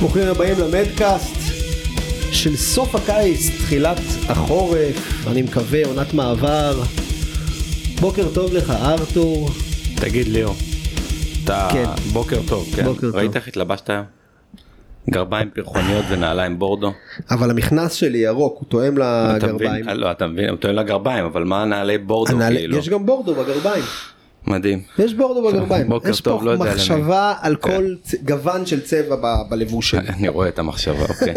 ברוכים הבאים למדקאסט של סוף הקיץ, תחילת החורף, אני מקווה, עונת מעבר. בוקר טוב לך ארתור. תגיד ליאור, אתה כן. בוקר טוב, כן? בוקר טוב. ראית איך התלבשת היום? גרביים פרחוניות ונעליים בורדו? אבל המכנס שלי ירוק, הוא תואם? לגרביים. אה, לא, אתה מבין, הוא טוען לגרביים, אבל מה נעלי בורדו כאילו? יש גם בורדו בגרביים. מדהים. יש בורדו בגרביים. בוקר יש טוב, פה לא יודע למי. מחשבה על כן. כל גוון של צבע בלבוש שלי. אני רואה את המחשבה, אוקיי.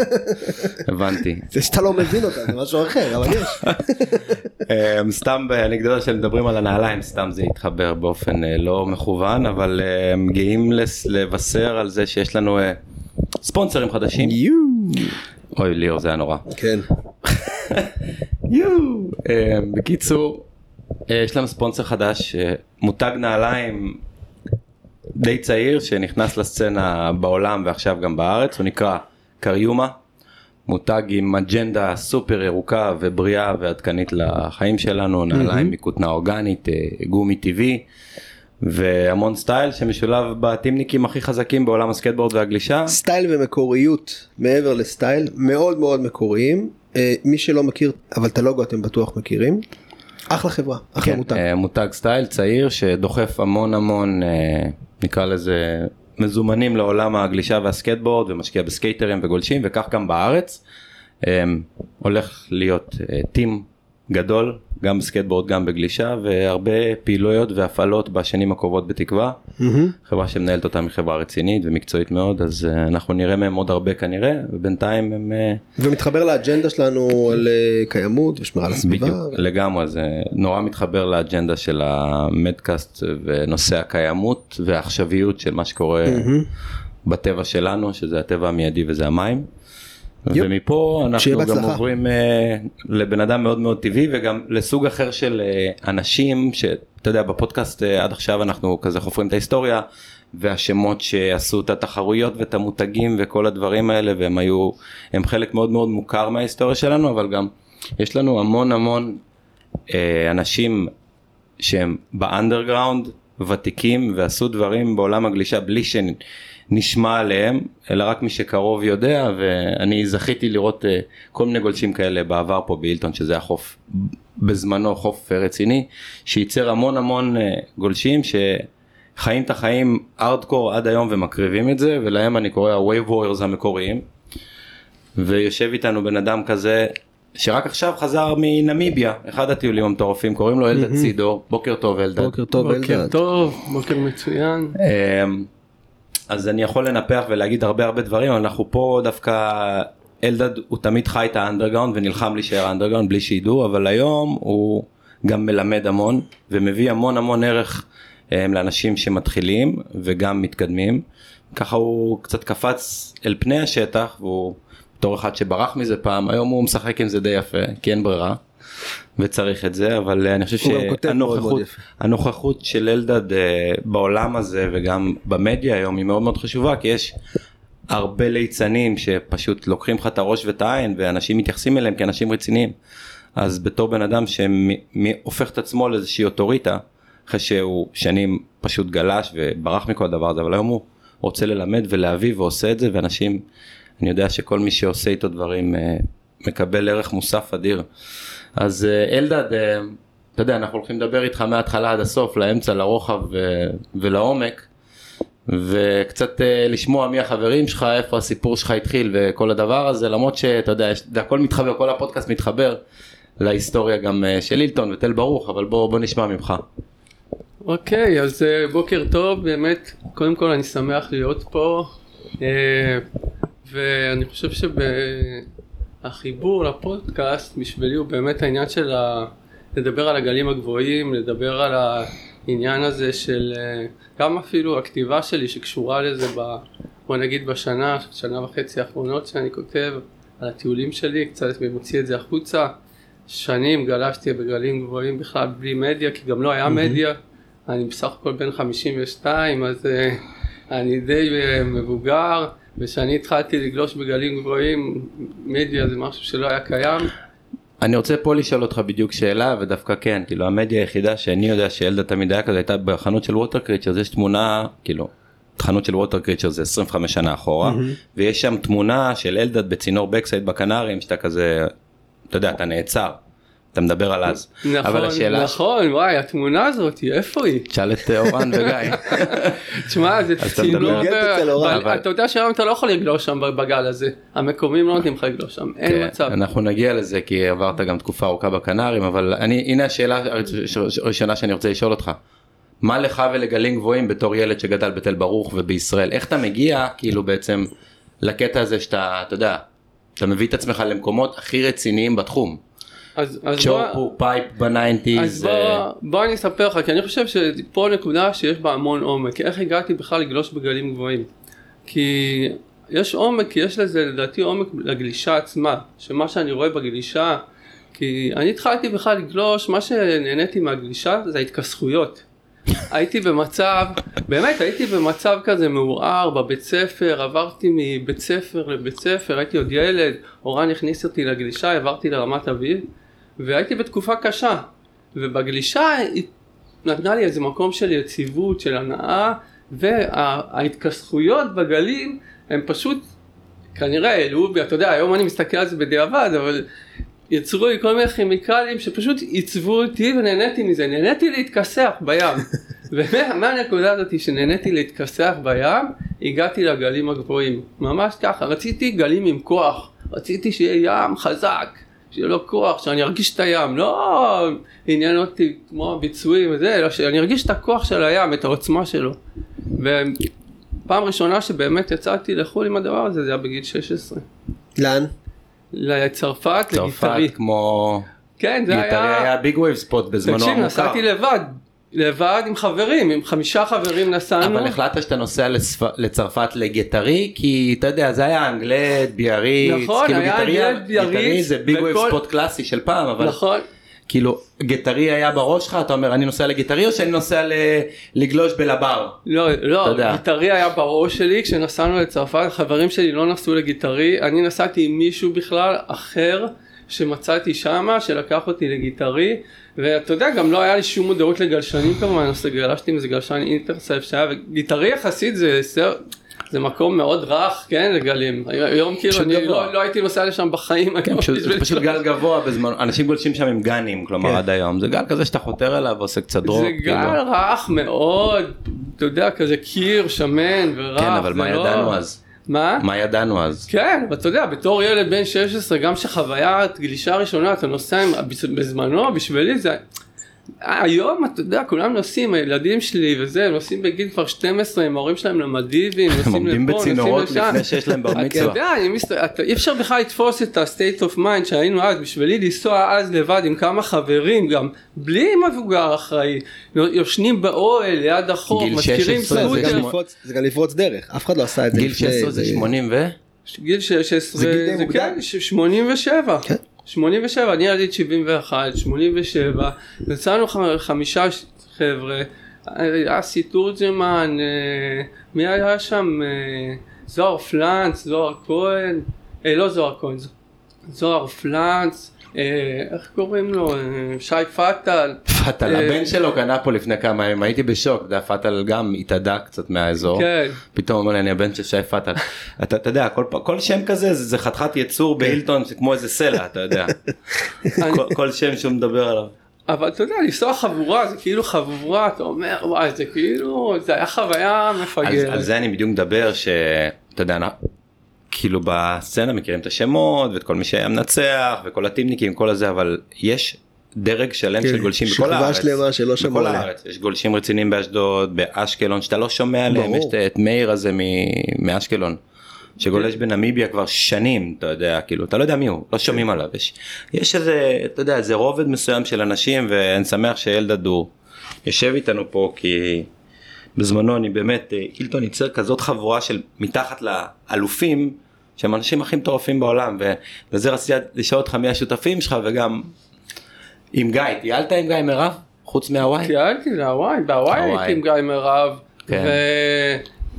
הבנתי. זה שאתה לא מבין אותה זה משהו אחר, אבל יש. אמ, סתם באנקדוטה שמדברים על הנעליים, סתם זה התחבר באופן אה, לא מכוון, אבל אמ, גאים לבשר על זה שיש לנו אה, ספונסרים חדשים. יואו. אוי ליאור זה היה נורא. כן. יואו. אה, בקיצור, אה, יש לנו ספונסר חדש, אה, מותג נעליים די צעיר שנכנס לסצנה בעולם ועכשיו גם בארץ, הוא נקרא קריומה, מותג עם אג'נדה סופר ירוקה ובריאה ועדכנית לחיים שלנו, נעליים מכותנה אורגנית, גומי טבעי. והמון סטייל שמשולב בטימניקים הכי חזקים בעולם הסקטבורד והגלישה. סטייל ומקוריות מעבר לסטייל מאוד מאוד מקוריים אה, מי שלא מכיר אבל את הלוגו אתם בטוח מכירים. אחלה חברה אחלה כן, מותג. אה, מותג סטייל צעיר שדוחף המון המון אה, נקרא לזה מזומנים לעולם הגלישה והסקטבורד ומשקיע בסקייטרים וגולשים וכך גם בארץ. הולך להיות team גדול גם בסקטבורד גם בגלישה והרבה פעילויות והפעלות בשנים הקרובות בתקווה. מהמם. חברה שמנהלת אותה מחברה רצינית ומקצועית מאוד אז אה, אנחנו נראה מהם עוד הרבה כנראה ובינתיים הם אה, ומתחבר לאג'נדה שלנו על אה, קיימות ושמירה על הסביבה. בדיוק, לגמרי, זה נורא מתחבר לאג'נדה של המדקאסט ונושא הקיימות והעכשוויות של מה שקורה בטבע שלנו, שזה הטבע המיידי וזה המים. יופ. ומפה אנחנו גם בהצלחה. עוברים אה, לבן אדם מאוד מאוד טבעי וגם לסוג אחר של אה, אנשים שאתה יודע בפודקאסט אה, עד עכשיו אנחנו כזה חופרים את ההיסטוריה והשמות שעשו את התחרויות ואת המותגים וכל הדברים האלה והם היו הם חלק מאוד מאוד מוכר מההיסטוריה שלנו אבל גם יש לנו המון המון אה, אנשים שהם באנדרגראונד ותיקים ועשו דברים בעולם הגלישה בלי שנשמע עליהם אלא רק מי שקרוב יודע ואני זכיתי לראות אה, כל מיני גולשים כאלה בעבר פה באילטון שזה החוף בזמנו חוף אה, רציני שייצר המון המון אה, גולשים שחיים את החיים ארדקור עד היום ומקריבים את זה ולהם אני קורא ה-Wave Warriors המקוריים ויושב איתנו בן אדם כזה שרק עכשיו חזר מנמיביה אחד הטיולים המטורפים קוראים לו אלדד סידור בוקר טוב אלדד. בוקר טוב בוקר אלדד. טוב, בוקר מצוין. אז אני יכול לנפח ולהגיד הרבה הרבה דברים אנחנו פה דווקא אלדד הוא תמיד חי את האנדרגראונד ונלחם להישאר האנדרגראונד בלי שידעו אבל היום הוא גם מלמד המון ומביא המון המון ערך אמ, לאנשים שמתחילים וגם מתקדמים. ככה הוא קצת קפץ אל פני השטח והוא בתור אחד שברח מזה פעם היום הוא משחק עם זה די יפה כי אין ברירה וצריך את זה אבל אני חושב שהנוכחות. הנוכחות של אלדד אה, בעולם הזה וגם במדיה היום היא מאוד מאוד חשובה כי יש הרבה ליצנים שפשוט לוקחים לך את הראש ואת העין ואנשים מתייחסים אליהם כאנשים רציניים. אז בתור בן אדם שהופך את עצמו לאיזושהי אוטוריטה אחרי שהוא שנים פשוט גלש וברח מכל הדבר הזה אבל היום הוא רוצה ללמד ולהביא ועושה את זה ואנשים אני יודע שכל מי שעושה איתו דברים אה, מקבל ערך מוסף אדיר. אז אה, אלדד אה, אתה יודע אנחנו הולכים לדבר איתך מההתחלה עד הסוף לאמצע לרוחב ו- ולעומק וקצת אה, לשמוע מי החברים שלך איפה הסיפור שלך התחיל וכל הדבר הזה למרות שאתה יודע זה הכל מתחבר כל הפודקאסט מתחבר להיסטוריה גם אה, של אילטון ותל ברוך אבל בוא בוא נשמע ממך. אוקיי, אז אה, בוקר טוב, באמת, קודם כל אני שמח להיות פה, אה, ואני חושב שהחיבור לפודקאסט בשבילי הוא באמת העניין של ה... לדבר על הגלים הגבוהים, לדבר על העניין הזה של אה, גם אפילו הכתיבה שלי שקשורה לזה ב... בוא נגיד בשנה, שנה וחצי האחרונות שאני כותב על הטיולים שלי, קצת ומוציא את זה החוצה. שנים גלשתי בגלים גבוהים בכלל בלי מדיה, כי גם לא היה מדיה. אני בסך הכל בן 52, אז uh, אני די אה, מבוגר, וכשאני התחלתי לגלוש בגלים גבוהים, מדיה זה משהו שלא היה קיים. אני רוצה פה לשאול אותך בדיוק שאלה ודווקא כן כאילו המדיה היחידה שאני יודע שילדה תמיד היה כזה הייתה בחנות של ווטר קריצ'ר יש תמונה כאילו חנות של ווטר קריצ'ר זה 25 שנה אחורה ויש שם תמונה של אלדד בצינור בקסייד בקנרים שאתה כזה אתה יודע אתה נעצר אתה מדבר על אז נכון, אבל השאלה נכון, וואי, התמונה הזאת, איפה היא? תשאל את אה, אורן וגיא תשמע, זה צינור, מדבר- ב- ב- אבל- אתה יודע שהיום אתה לא יכול לגלוש שם בגל הזה, המקומיים לא נותנים לך לגלוש שם, אין כן, מצב. אנחנו נגיע לזה כי עברת גם תקופה ארוכה בקנרים אבל אני הנה השאלה הראש- הראשונה שאני רוצה לשאול אותך. מה לך ולגלים גבוהים בתור ילד שגדל בתל ברוך ובישראל איך אתה מגיע כאילו בעצם לקטע הזה שאתה אתה יודע אתה מביא את עצמך למקומות הכי רציניים בתחום. אז אז בוא- צ'ופו פייפ אז ב nineties בוא, בוא אני אספר לך, כי אני חושב שפה נקודה שיש בה המון עומק, איך הגעתי בכלל לגלוש בגלים גבוהים. כי יש עומק, כי יש לזה לדעתי עומק לגלישה עצמה, שמה שאני רואה בגלישה, כי אני התחלתי בכלל לגלוש, מה שנהניתי מהגלישה זה ההתכסחויות. הייתי במצב, באמת הייתי במצב כזה מעורער בבית ספר, עברתי מבית ספר לבית ספר, הייתי עוד ילד, אורן הכניס אותי לגלישה, עברתי לרמת אביב, והייתי בתקופה קשה, ובגלישה היא נתנה לי איזה מקום של יציבות, של הנאה, וההתכסחויות בגלים הם פשוט כנראה העלו בי, אתה יודע, היום אני מסתכל על זה בדיעבד, אבל יצרו לי כל מיני כימיקלים שפשוט עיצבו אותי ונהניתי מזה, נהניתי להתכסח בים. ומהנקודה הזאת שנהניתי להתכסח בים, הגעתי לגלים הגבוהים. ממש ככה, רציתי גלים עם כוח, רציתי שיהיה ים חזק, שיהיה לו כוח, שאני ארגיש את הים, לא עניין אותי כמו הביצועים וזה, אלא שאני ארגיש את הכוח של הים, את העוצמה שלו. ופעם ראשונה שבאמת יצאתי לחו"ל עם הדבר הזה, זה היה בגיל 16. לאן? לצרפת, צרפת לגיטרי. כמו כן, זה גיטרי היה... היה big wave spot בזמנו תקשיב, המוכר. נסעתי לבד. לבד עם חברים, עם חמישה חברים נסענו. אבל החלטת שאתה נוסע לצפ- לצרפת לגטרי כי אתה יודע זה היה אנגלט ביאריץ נכון, כאילו היה גיטרי- אנגלט, ביאריץ, גיטרי זה big wave וכל- spot קלאסי של פעם אבל נכון. כאילו גטרי היה בראש שלך אתה אומר אני נוסע לגטרי או שאני נוסע ל- לגלוש בלבר לא, לא. גיטרי היה בראש שלי כשנסענו לצרפת, חברים שלי לא נסעו לגיטרי, אני נסעתי עם מישהו בכלל אחר שמצאתי שמה, שלקח אותי לגיטרי, ואתה יודע, גם לא היה לי שום מודעות לגלשנים כמובן, אז גלשתי עם איזה גלשן אינטרספט שהיה, וגיטרי יחסית זה סר... זה מקום מאוד רך, כן, לגלים. היום כאילו אני. לא, לא הייתי נוסע לשם בחיים. כן, פשוט, זה פשוט. גל גבוה בזמן אנשים גולשים שם עם guns כלומר כן. עד היום זה גל כזה שאתה חותר אליו ועושה קצת drop זה כאילו. גל רך מאוד, אתה יודע, כזה קיר, שמן ורך. כן אבל מה לא- ידענו אז מה? מה ידענו אז כן, ואתה יודע, בתור ילד בן 16, גם שחוויית גלישה ראשונה, אתה נוסע עם, בזמנו, בשבילי זה... היום, אתה יודע, כולם נוסעים, הילדים שלי וזה, הם נוסעים בגיל כבר 12, עם ההורים שלהם למדיבים, הם נוסעים עומדים לפה, נוסעים בצינורות לשם. לפני שיש להם בר אתה מצווה. יודע. אתה... אי אפשר בכלל לתפוס את ה-state of mind שהיינו אז, בשבילי לנסוע אז לבד עם כמה חברים, גם בלי מבוגר אחראי, יושנים באוהל ליד החוף, גיל מזכירים 16 זה גם סקוטר, לפרוץ- זה גם לפרוץ דרך, אף אחד לא עשה את זה גיל לפני, 16 זה 80 ו? גיל 16, זה. כן, ש- 87. כן. 87, אני יליד 71, 87, נסענו ח- חמישה חבר'ה, אסי תורג'מן, אה, מי היה שם? אה, זוהר פלנץ, זוהר כהן, אה, לא זוהר כהן, זוהר פלנץ, איך קוראים לו? אה, שי פטל. פאטל, אה, הבן שלו קנה פה לפני כמה ימים, הייתי בשוק, אתה יודע, פאטל גם התאדה קצת מהאזור, כן. פתאום אומר לי אני הבן של שי פאטל, אתה אתה יודע, כל שם כזה זה חתיכת יצור בהילטון, זה כמו איזה סלע, אתה יודע, כל- כל שם שהוא מדבר עליו. אבל אתה יודע, לנסוע חבורה זה כאילו חבורה, אתה אומר, וואי, זה כאילו, זה היה חוויה מפגרת. על זה אני בדיוק מדבר שאתה יודע כאילו בסצנה מכירים את השמות ואת כל מי שהיה מנצח וכל הטימניקים כל הזה אבל יש דרג שלם כן, של גולשים בכל שכבה הארץ. שלמה שלא שמעו עליה. הארץ יש גולשים רציניים באשדוד באשקלון שאתה לא שומע עליהם. יש את- מאיר הזה מ- מאשקלון. שגולש בנמיביה כבר שנים אתה יודע כאילו אתה לא יודע מי הוא לא שומעים עליו יש, יש איזה אתה יודע איזה רובד מסוים של אנשים ואני שמח שאלדד הוא יושב איתנו פה כי בזמנו אני באמת אה, אילטון ייצר כזאת חבורה של מתחת לאלופים שהם האנשים הכי מטורפים בעולם ו- וזה רציתי לשאול אותך מי השותפים שלך וגם עם גיא טיילת עם גיא מירב חוץ מהוואי טיילתי להוואי, בהוואי הוואי. הייתי עם גיא מירב, כן.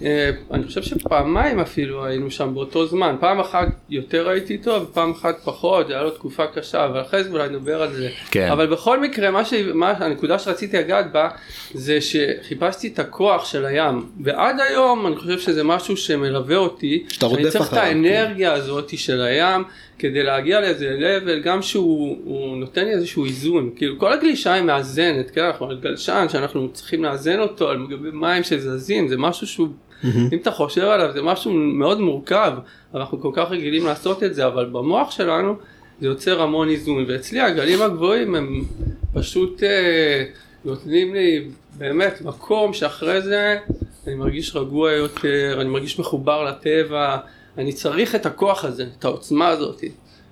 אה, אני חושב שפעמיים אפילו היינו שם באותו זמן, פעם אחת יותר הייתי איתו ופעם אחת פחות, זה היה לו תקופה קשה, אבל אחרי זה אולי נדבר על זה. כן. אבל בכל מקרה, מה ש... מה... הנקודה שרציתי לגעת בה, זה שחיפשתי את הכוח של הים, ועד היום אני חושב שזה משהו שמלווה אותי, שאתה שאני רודף צריך את אחריו, כן. האנרגיה הזאת של הים, כדי להגיע לאיזה level, גם שהוא הוא נותן לי איזשהו איזון, כאילו כל הגלישה היא מאזנת, כן, אנחנו על גלשן שאנחנו צריכים לאזן אותו על גבי מים שזזים, זה משהו שהוא, אם אתה חושב עליו זה משהו מאוד מורכב, אנחנו כל כך רגילים לעשות את זה, אבל במוח שלנו זה יוצר המון איזון, ואצלי הגלים הגבוהים הם פשוט אה, נותנים לי באמת מקום שאחרי זה אני מרגיש רגוע יותר, אני מרגיש מחובר לטבע, אני צריך את הכוח הזה, את העוצמה הזאת,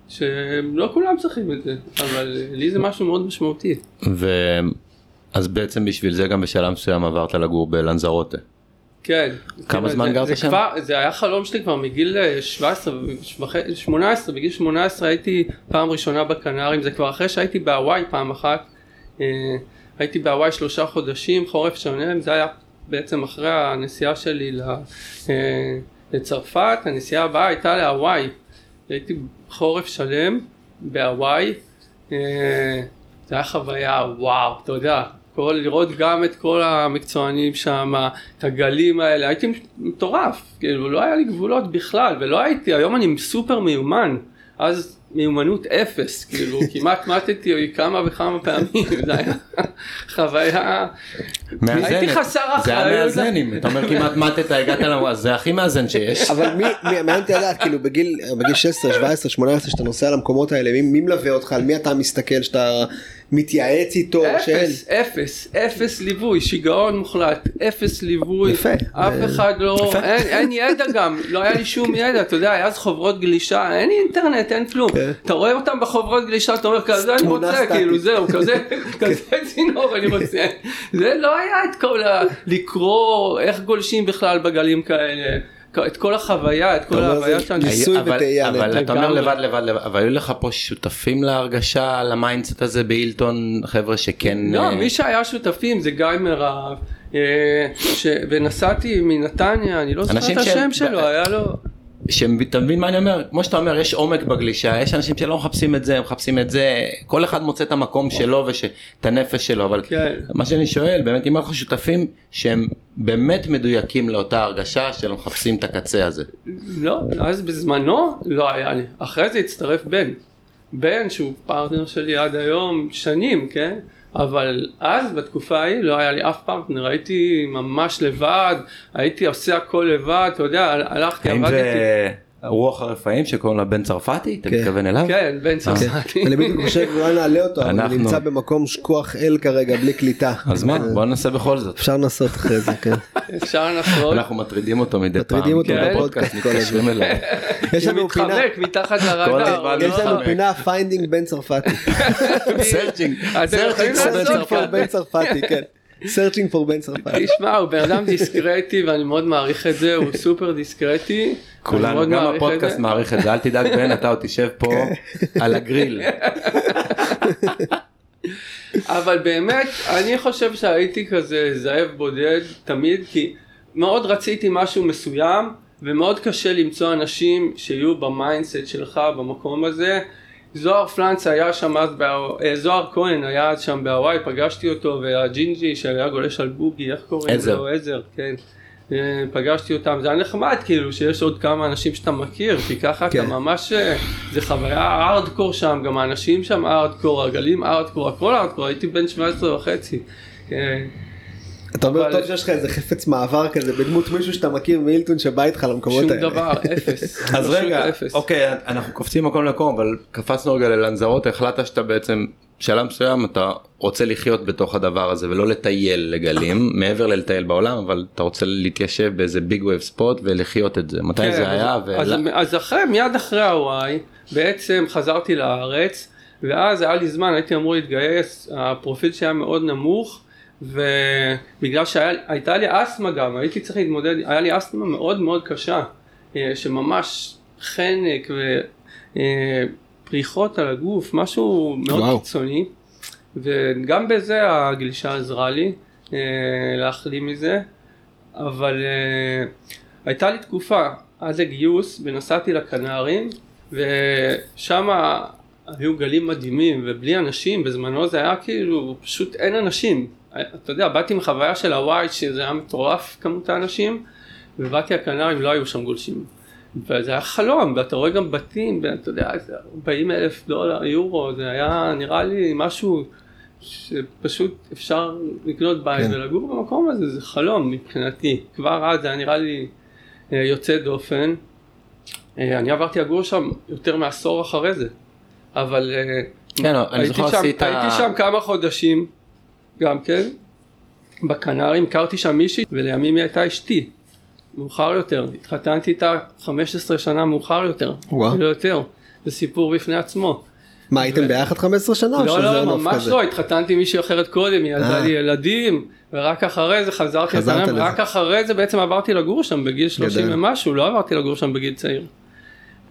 שלא כולם צריכים את זה, אבל לי זה משהו מאוד משמעותי. ואז בעצם בשביל זה גם בשלב מסוים עברת לגור בלנזרוטה. כן. כמה זמן זה- גרת זה שם? כבר, זה היה חלום שלי כבר מגיל אה, 17, וחצי- 18, בגיל 18 הייתי פעם ראשונה בקנרים, זה כבר אחרי שהייתי בהוואי פעם אחת. אה, הייתי בהוואי שלושה חודשים, חורף שונה, זה היה בעצם אחרי הנסיעה שלי אה, לצרפת, הנסיעה הבאה הייתה להוואי. הייתי חורף שלם בהוואי, אה, זה היה חוויה וואו, אתה יודע, כל, לראות גם את כל המקצוענים שם, את הגלים האלה, הייתי מטורף, כאילו לא היה לי גבולות בכלל, ולא הייתי, היום אני סופר מיומן, אז מיומנות אפס, כאילו כמעט מתתי כמה וכמה פעמים, זה היה חוויה, מאזנת. הייתי חסר זה היה אחריות. מאזן אם אתה אומר כמעט מתת הגעת לנו אז זה הכי מאזן שיש. אבל מי, מי, מעניין לדעת, כאילו בגיל, בגיל 16, 17, 18, שאתה נוסע למקומות האלה, מי, מי מלווה אותך, על מי אתה מסתכל, שאתה מתייעץ איתו? אפס, אפס, אפס ליווי, שיגעון מוחלט, אפס ליווי, יפה. אף זה- אחד לא, אין, אין ידע גם, לא היה לי שום ידע, אתה יודע, היה אז חוברות גלישה, אין אינטרנט, אין כלום, כן. אתה רואה אותם בחוברות גלישה, אתה אומר כזה אני רוצה. כאילו זהו, כזה, כזה צינור אני רוצה, זה לא היה את כל ה... לקרוא איך גולשים בכלל בגלים כאלה, את כל החוויה, את כל אתה אומר, ההוויה זה שאני... ניסוי אבל- וטעייה אבל. אתה אומר. לבד לבד לבד אבל היו לך פה שותפים להרגשה ל mindset הזה בהילטון חבר'ה שכן לא, אה, מי שהיה שותפים זה גיא מירב, אה, ש... ונסעתי מנתניה, אני לא זוכר את השם שלו, היה לו... שאתה מבין מה אני אומר כמו שאתה אומר יש עומק בגלישה יש אנשים שלא מחפשים את זה מחפשים את זה כל אחד מוצא את המקום שלו ואת הנפש שלו אבל כן. מה שאני שואל באמת אם אנחנו שותפים שהם באמת מדויקים לאותה הרגשה שלא מחפשים את הקצה הזה. לא, אז בזמנו לא היה לי. אחרי זה הצטרף בן. בן שהוא פרטנר שלי עד היום שנים, כן? אבל אז בתקופה ההיא לא היה לי אף פרטנר, הייתי ממש לבד, הייתי עושה הכל לבד, אתה יודע, הל- הלכתי, האם עבדתי. זה רוח הרפאים שקוראים לה בן צרפתי אתה כן. מתכוון אליו? כן, בן צרפתי. אני בדיוק חושב אולי נעלה אותו, אבל הוא אנחנו- נמצא במקום שכוח אל כרגע בלי קליטה. אז מה בוא ננסה בכל זאת. אפשר לנסות אחרי זה, כן. אפשר לנסות. אנחנו מטרידים אותו מדי פעם. מטרידים אותו כן. בפודקאסט כל מתקשרים הזמן. אליו. יש הוא לנו פינה, מתחמק מתחת לרדאר. יש לנו. פינה finding בן צרפתי. Searching. אתם יכולים Searching לעשות for בן צרפתי, כן. Searching for בן צרפתי. תשמע, הוא בן אדם דיסקרטי ואני מאוד מעריך את זה, הוא סופר דיסקרטי. כולנו גם הפודקאסט. מעריך את זה אל תדאג בן אתה עוד תשב פה על הגריל. אבל באמת, אני חושב שהייתי כזה זאב בודד תמיד, כי מאוד רציתי משהו מסוים, ומאוד קשה למצוא אנשים שיהיו ב mindset שלך במקום הזה. זוהר פלנץ היה שם אז, בהו- אה, זוהר כהן היה אז שם בהוואי, פגשתי אותו, והג'ינג'י שהיה גולש על בוגי, איך קוראים עזר. לו? עזר, כן. אה, פגשתי אותם, זה היה נחמד כאילו שיש עוד כמה אנשים שאתה מכיר, כי ככה כן. אתה ממש, אה, זה חוויה ארדקור שם, גם האנשים שם ארדקור, הגלים ארדקור, הכל ארדקור, הייתי בן 17 וחצי. כן. אתה אומר טוב שיש לך איזה חפץ מעבר כזה בדמות מישהו שאתה מכיר מהילטון שבא איתך למקומות שום האלה. דבר, אפס. אז רגע. אוקיי אנחנו קופצים מקום למקום אבל קפצנו רגע ללנזרוטה החלטת שאתה בעצם בשלב מסוים אתה רוצה לחיות בתוך הדבר הזה ולא לטייל לגלים מעבר ללטייל בעולם אבל אתה רוצה להתיישב באיזה big wave spot ולחיות את זה מתי כן, זה היה. אז, ול- אז, אז אחרי, מיד אחרי הוואי, בעצם חזרתי לארץ, ואז היה לי זמן, הייתי אמור להתגייס, הפרופיל שהיה מאוד נמוך, ובגלל שהייתה לי אסתמה גם, הייתי צריך להתמודד, היה לי אסתמה מאוד מאוד קשה, אה, שממש חנק ופריחות על הגוף, משהו מאוד וואו. קיצוני, וגם בזה הגלישה עזרה לי אה, להחלים מזה. אבל אה, הייתה לי תקופה עד לגיוס ונסעתי לכנרים ושם היו גלים מדהימים ובלי אנשים בזמנו זה היה כאילו פשוט אין אנשים. אתה יודע באתי עם חוויה של הווייט שזה היה מטורף כמות האנשים ובאתי לכנרים לא היו שם גולשים. וזה היה חלום ואתה רואה גם בתים ואתה יודע איזה 40 אלף דולר יורו זה היה נראה לי משהו שפשוט אפשר לקנות בית כן. ולגור במקום הזה זה חלום מבחינתי כבר אז זה היה נראה לי אה, יוצא דופן. אה, אני עברתי לגור שם יותר מעשור אחרי זה אבל אה, כן, הייתי שם, עשית- הייתי שם כמה חודשים גם כן בקנרים הכרתי שם מישהי ולימים היא הייתה אשתי מאוחר יותר התחתנתי איתה 15 שנה מאוחר יותר וואו. יותר זה סיפור בפני עצמו מה הייתם ביחד 15 שנה? לא לא נוף ממש כזה? לא התחתנתי עם מישהי אחרת קודם היא ילדה אה. לי ילדים ורק אחרי זה חזרתי חזרת לזה. רק אחרי זה בעצם עברתי לגור שם בגיל 30 גדל. ומשהו לא עברתי לגור שם בגיל צעיר.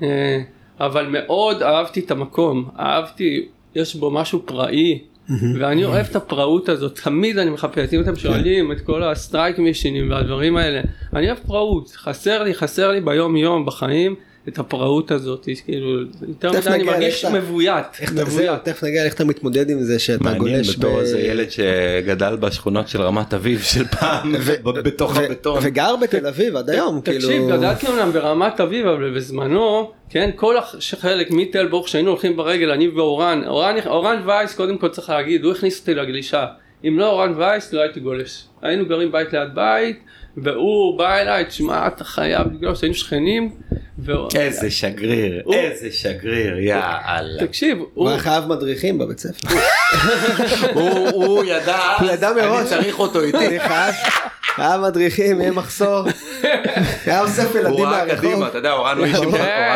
אה, אבל מאוד אהבתי את המקום אהבתי יש בו משהו פראי ואני אוהב את הפראות הזאת תמיד אני מחפש. אם אתם שואלים את כל ה strike mission ים והדברים האלה אני אוהב פראות. חסר לי חסר לי ביום יום בחיים את הפראות הזאת כאילו יותר מדי אני מרגיש מבוית. תכף נגיע איך אתה מתמודד עם זה שאתה מעניין גולש בתור ב- איזה ילד שגדל בשכונות של רמת אביב של פעם בתוך ו- הבטון. וגר בתל אביב עד היום תקשיב, כאילו גדלתי אומנם ברמת אביב, אבל בזמנו, כן, כל החלק מתל ברוך שהיינו הולכים ברגל, אני ואורן, אורן, אורן וייס, קודם כל צריך להגיד, הוא הכניס אותי לגלישה. אם לא אורן וייס, לא הייתי גולש. היינו גרים בית ליד בית, והוא בא אליי, תשמע, אתה חייב לגלוש, היינו שכנים. איזה שגריר, איזה שגריר, יאללה. תקשיב, הוא הוא... היה חייב מדריכים בבית ספר. הוא הוא ידע, הוא ידע מראש. אני צריך אותו איתי. חייב, מדריכים, יהיה מחסור. היה אוסף ילדים הוא ראה מהרחוב. קדימה, אתה יודע, הוא איש עם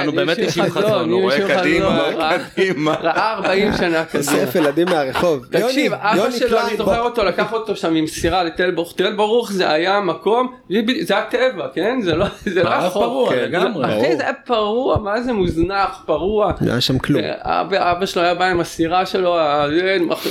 הוא באמת איש עם חזון, הוא רואה קדימה, קדימה. ראה 40 שנה קדימה. אוסף ילדים מהרחוב. תקשיב, אבא שלו, אני זוכר. אותו, לקח אותו שם עם סירה לתל ברוך. תל ברוך זה היה מקום, זה הטבע, כן? זה לא זה לא היה. פרוע כן. לגמרי, אחי. זה היה פרוע, מה זה מוזנח, פרוע. לא היה שם כלום. אבא, שלו היה בא עם הסירה שלו,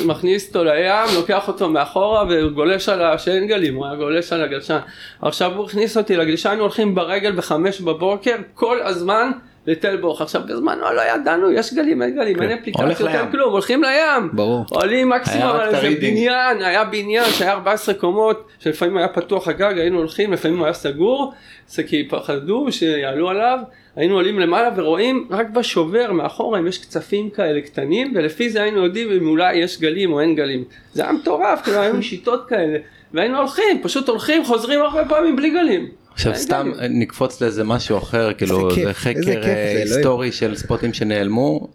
מכניס אותו לים, לוקח אותו מאחורה וגולש על ה... שאין גלים, הוא היה גולש על הגלשן. עכשיו הוא הכניס אותי לגלישה, היינו הולכים ברגל בחמש בבוקר, כל הזמן לתל ברוך. עכשיו בזמנו לא ידענו, יש גלים, אין גלים, אין הולך אפליקציות, אין. כלום, הולכים לים. ברור. עולים מקסימום על איזה. בניין, היה בניין שהיה 14 קומות, שלפעמים היה פתוח הגג, היינו הולכים, לפעמים היה סגור, זה כי פחדו שיעלו עליו, היינו עולים למעלה ורואים רק בשובר מאחורה אם יש קצפים כאלה קטנים, ולפי זה היינו יודעים אם אולי יש גלים או אין גלים. זה היה מטורף, כאילו היו שיטות כאלה, והיינו הולכים, פשוט הולכים, חוזרים הרבה פעמים בלי גלים. עכשיו סתם גלים. נקפוץ לאיזה משהו אחר, כאילו כיף, זה חקר כיף זה, אה. היסטורי של ספוטים שנעלמו.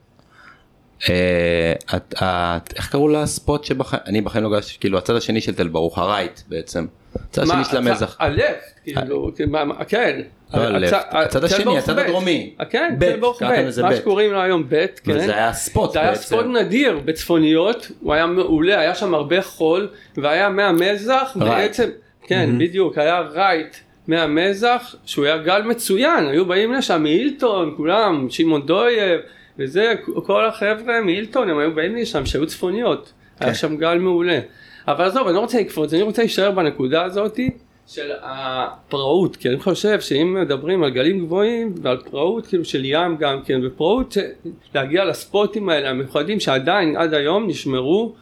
אה, את- את- איך קראו לספוט שבחיים, אני בחיים לא גשתי, כאילו הצד השני של תל ברוך, הרייט בעצם. הצד השני של המזח. הלפט, כאילו, מה- כן. לא הלפט, הצ- הצד השני, הצד. הדרומי. אה, כן, תל ברוך ב', מה. שקוראים לו היום ב', כן. וזה היה ספוט זה היה בעצם. ספוט נדיר בצפוניות, הוא היה מעולה, היה שם הרבה חול, והיה מהמזח, רייט. בעצם, כן, בדיוק, היה רייט מהמזח, שהוא היה גל מצוין, היו באים לשם מהילטון, כולם, שמעון דויב, וזה, כל החבר'ה מהילטון, הם היו באים לשם, שהיו צפוניות, היה שם גל מעולה. אבל עזוב, אני לא רוצה לקפוץ, אני רוצה להישאר בנקודה הזאתי. של הפראות, כי אני חושב שאם מדברים על גלים גבוהים ועל פראות כאילו של ים גם כן, ופראות להגיע לספוטים האלה המיוחדים שעדיין עד היום נשמרו,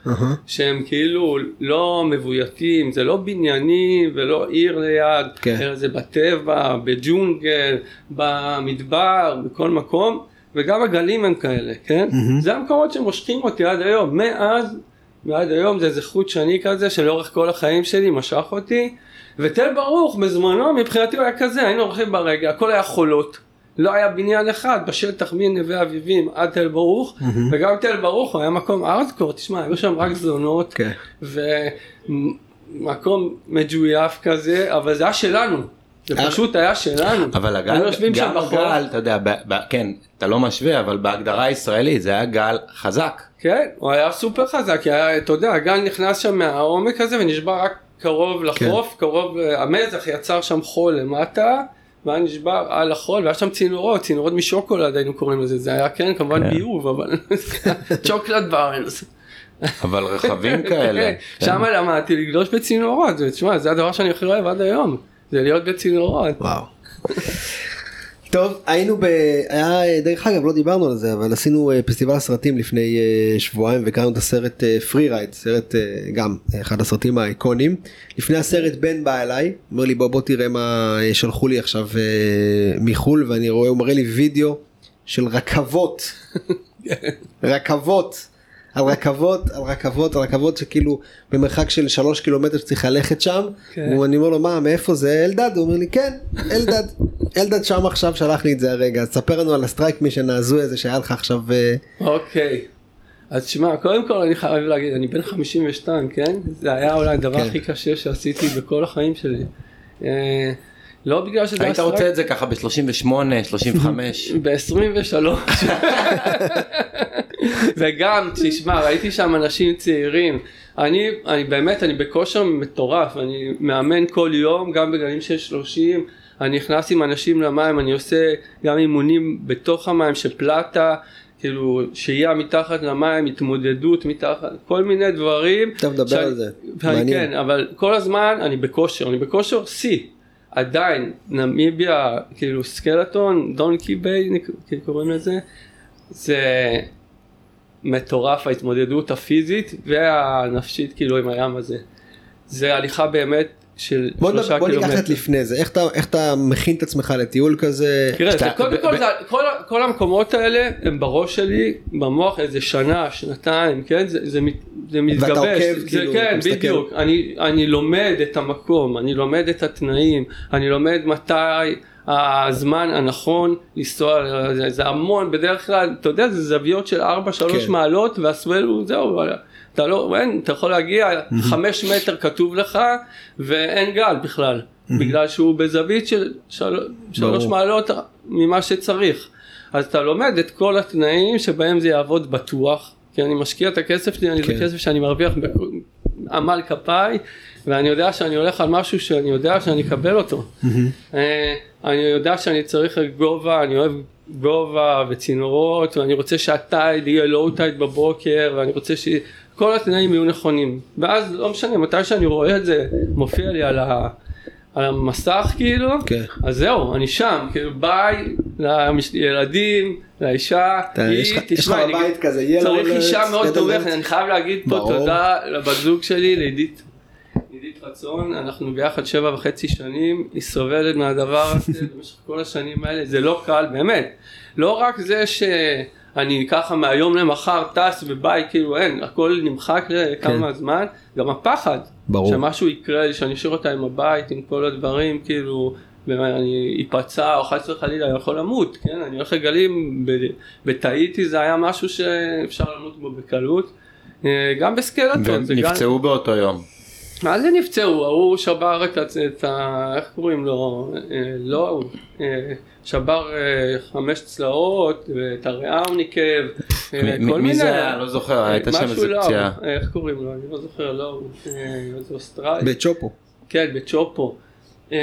שהם כאילו לא מבויתים, זה לא בניינים ולא עיר ליד, כן. אלא זה בטבע, בג'ונגל, במדבר, בכל מקום, וגם הגלים הם כאלה, כן? זה המקומות שמושכים אותי עד היום, מאז ועד היום זה איזה חוט שני כזה שלאורך כל החיים שלי משך אותי. ותל ברוך בזמנו מבחינתי הוא היה כזה היינו הולכים ברגע הכל היה חולות. לא היה בניין אחד בשטח מנווה אביבים עד תל ברוך. וגם תל ברוך הוא היה מקום ארדקור תשמע היו שם רק זונות. כן. ומקום מג'ויף כזה אבל זה היה שלנו זה היה- פשוט היה שלנו אבל הגל, שם גם. הגל, אתה יודע, ב, ב, כן, אתה לא משווה, אבל בהגדרה הישראלית זה היה גל חזק. כן, הוא היה סופר חזק, כי היה, אתה יודע, הגל נכנס שם מהעומק הזה ונשבר רק קרוב לחוף, כן. קרוב, המזח יצר שם חול למטה, והיה נשבר על החול, והיה שם צינורות, צינורות משוקולד היינו קוראים לזה, זה היה כן כמובן כן. ביוב, אבל צ'וקלד ברנס. אבל רכבים כאלה. כן. שם למדתי לגלוש בצינורות, ותשמע, זה הדבר שאני הכי אוהב עד היום. זה להיות בצינורות. וואו. טוב, היינו ב... היה, דרך אגב, לא דיברנו על זה, אבל עשינו אה, פסטיבל הסרטים לפני אה, שבועיים והקראנו את הסרט פרי רייד, סרט אה, גם אחד הסרטים האיקונים. לפני הסרט בן בא אליי, אומר לי בוא בוא תראה מה אה, שלחו לי עכשיו אה, מחול, ואני רואה, הוא מראה לי וידאו של רכבות, רכבות. על רכבות, על רכבות, על רכבות שכאילו במרחק של שלוש קילומטר שצריך ללכת שם, כן. ואני אומר לו מה, מאיפה זה, אלדד? הוא אומר לי כן, אלדד, אלדד שם עכשיו שלח לי את זה הרגע, אז ספר לנו על ה strike mission ההזוי הזה שהיה לך עכשיו, אה, אוקיי. אז שמע, קודם כל אני חייב להגיד, אני בן 52, כן? זה היה אולי הדבר כן. הכי קשה שעשיתי בכל החיים שלי. לא בגלל שזה היית רוצה את זה ככה ב-38, 35. ב-23. וגם, תשמע, ראיתי שם אנשים צעירים. אני, אני באמת, אני בכושר מטורף, אני מאמן כל יום, גם בגלים של 30. אני נכנס עם אנשים למים, אני עושה גם אימונים בתוך המים של פלטה, כאילו שהייה מתחת למים, התמודדות מתחת, כל מיני דברים. אתה מדבר שאני- על זה, מעניין. כן, אבל כל הזמן אני בכושר, אני בכושר שיא. עדיין, נמיביה, כאילו סקלטון, דונקי ביי, כאילו קוראים לזה, זה מטורף ההתמודדות הפיזית והנפשית כאילו עם הים הזה. זה הליכה באמת של בוא, שלושה נדבר, בוא ניקח קילומטר. קצת לפני זה, איך אתה, איך אתה מכין את עצמך לטיול כזה, תראה, זה שאתה- קודם ב- כל, ב- זה, כל, כל המקומות האלה הם בראש שלי, במוח איזה שנה, שנתיים, כן? זה, זה, זה מתגבש. עוקב, זה, כאילו, כן, אתה מסתכל. בדיוק. אני, אני לומד את המקום, אני לומד את התנאים, אני לומד מתי הזמן הנכון לנסוע, זה, זה המון, בדרך כלל, אתה יודע, זה זוויות של 4-3 כן. מעלות, והסוול הוא זהו. אתה לא, אין, אתה יכול להגיע, חמש מטר כתוב לך, ואין גל בכלל, בגלל שהוא בזווית של של, שלוש. מעלות ממה שצריך. אז אתה לומד את כל התנאים שבהם זה יעבוד בטוח, כי אני משקיע את הכסף שלי, אני כן. זה כסף שאני מרוויח בעמל כפיי, ואני יודע שאני הולך על משהו שאני יודע שאני אקבל אותו. אה, אני יודע שאני צריך גובה, אני אוהב גובה וצינורות, ואני רוצה שהטייד יהיה לואו טייד בבוקר, ואני רוצה שכל התנאים יהיו נכונים. ואז לא משנה, מתי שאני רואה את זה, מופיע לי על ה... על המסך כאילו, כן. אז זהו, אני שם, כאילו ביי לילדים, לאישה, היא, תשמע, אני- בבית כזה, yellow צריך אישה מאוד תומכת. אני חייב להגיד פה ברור. תודה לבת זוג שלי, לעידית עידית רצון, אנחנו ביחד שבע וחצי שנים, היא סובלת מהדבר הזה במשך כל השנים האלה, זה לא קל, באמת. לא רק זה שאני ככה מהיום למחר טס וביי, כאילו אין, הכל נמחק לכמה זמן, גם הפחד, כן. ברור. שמשהו יקרה לי, שאני אשאיר אותה עם הבית, עם כל הדברים, כאילו, ואני אפצע או חס וחלילה אני יכול למות, כן, אני הולך לגלים, בטאיטי זה היה משהו שאפשר למות בו בקלות. אה, גם בסקלטון, זה גם... באותו יום. מה זה נפצעו? ההוא שבר את, ה- את ה... איך קוראים לו? אה, לא ההוא. אה, שבר אה, חמש צלעות, ואת הריאה הוא ניקב. מי- כל מי מיני- זה היה? לא זוכר, הייתה שם איזה לא, פציעה. איך קוראים לו? אני לא זוכר, לא הוא. אוסטרלי. בצ'ופו. כן, בצ'ופו. אה,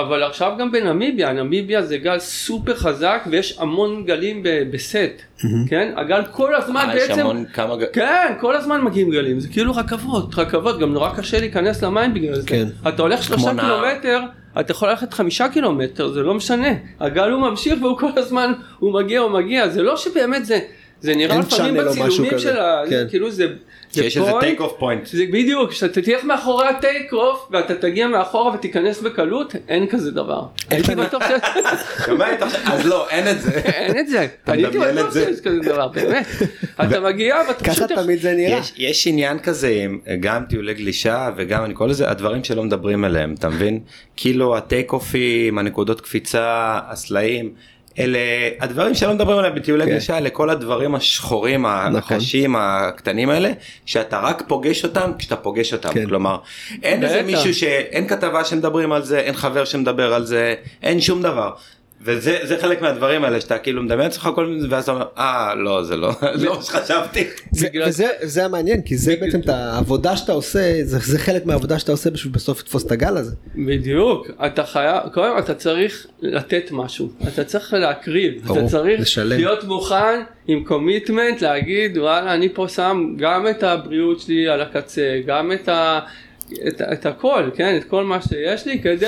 אבל עכשיו גם בנמיביה, נמיביה זה גל סופר חזק ויש המון גלים ב- בסט, כן? הגל כל הזמן אה, יש בעצם, המון כמה... ג- כן, כל הזמן מגיעים גלים, זה כאילו רכבות, רכבות, גם נורא קשה להיכנס למים בגלל זה. כן. אתה הולך שלושה. קילומטר, אתה יכול ללכת חמישה קילומטר, זה לא משנה. הגל הוא ממשיך והוא כל הזמן, הוא מגיע, הוא מגיע, זה לא שבאמת זה, זה נראה לפעמים בצילומים. של ה... כן. כאילו זה... זה שיש איזה point, take off point. זה בדיוק, כשאתה תלך מאחורי ה take off ואתה תגיע מאחורה ותיכנס בקלות, אין כזה דבר. הייתי בטוח ש... אז לא, אין את זה. אין את זה. אני הייתי בטוח? שיש כזה דבר, באמת. אתה מגיע ואתה ככה פשוט... תמיד זה נראה. יש, יש עניין כזה עם גם טיולי גלישה וגם אני קורא לזה הדברים שלא מדברים עליהם אתה מבין כאילו הטייק אופים הנקודות קפיצה הסלעים אלה הדברים שלא מדברים עליהם בטיולי כן. גלישה אלה כל הדברים השחורים נכון. הקשים הקטנים האלה שאתה רק פוגש אותם כשאתה פוגש אותם כן. כלומר אין איזה. מישהו שאין כתבה שמדברים על זה אין חבר שמדבר על זה אין שום דבר. וזה זה חלק מהדברים האלה שאתה כאילו מדמיין לעצמך כל מיני ואז אתה אומר אה לא זה לא לא מה שחשבתי. זה- וזה זה המעניין כי זה בעצם את העבודה שאתה עושה זה זה חלק מהעבודה שאתה עושה בשביל בסוף לתפוס את הגל הזה. בדיוק, אתה חייב, קודם כל אתה צריך לתת משהו, אתה צריך להקריב, אתה צריך. להיות מוכן עם קומיטמנט להגיד וואלה אני פה שם גם את הבריאות שלי על הקצה, גם את, ה, את, את הכל, כן, את כל מה שיש לי כדי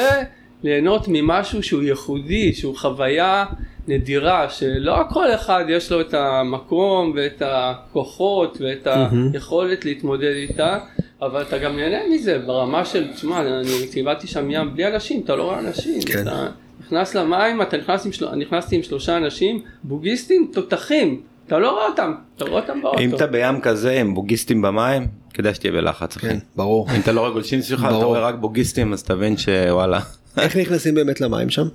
ליהנות ממשהו שהוא ייחודי, שהוא חוויה נדירה, שלא כל אחד יש לו את המקום ואת הכוחות ואת היכולת להתמודד איתה, אבל אתה גם נהנה מזה ברמה של, תשמע, אני קיבלתי שם ים בלי אנשים, אתה לא רואה אנשים, כן. אתה נכנס למים, אתה נכנס עם, של... נכנסתי עם שלושה אנשים, בוגיסטים, תותחים, אתה לא רואה אותם, אתה רואה אותם באוטו. אם אתה בים כזה עם בוגיסטים במים כדאי שתהיה בלחץ אחי. כן, ברור. אם אתה לא רואה גולשים שלך אתה. רואה רק בוגיסטים אז תבין שוואלה. איך נכנסים באמת למים שם?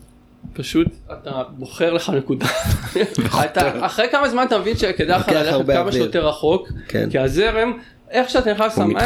פשוט אתה בוחר לך נקודה. אתה, אחרי כמה זמן אתה מבין שכדאי לך ללכת כמה אוויר. שיותר רחוק, כן. כי הזרם, איך שאתה נכנס הוא למים.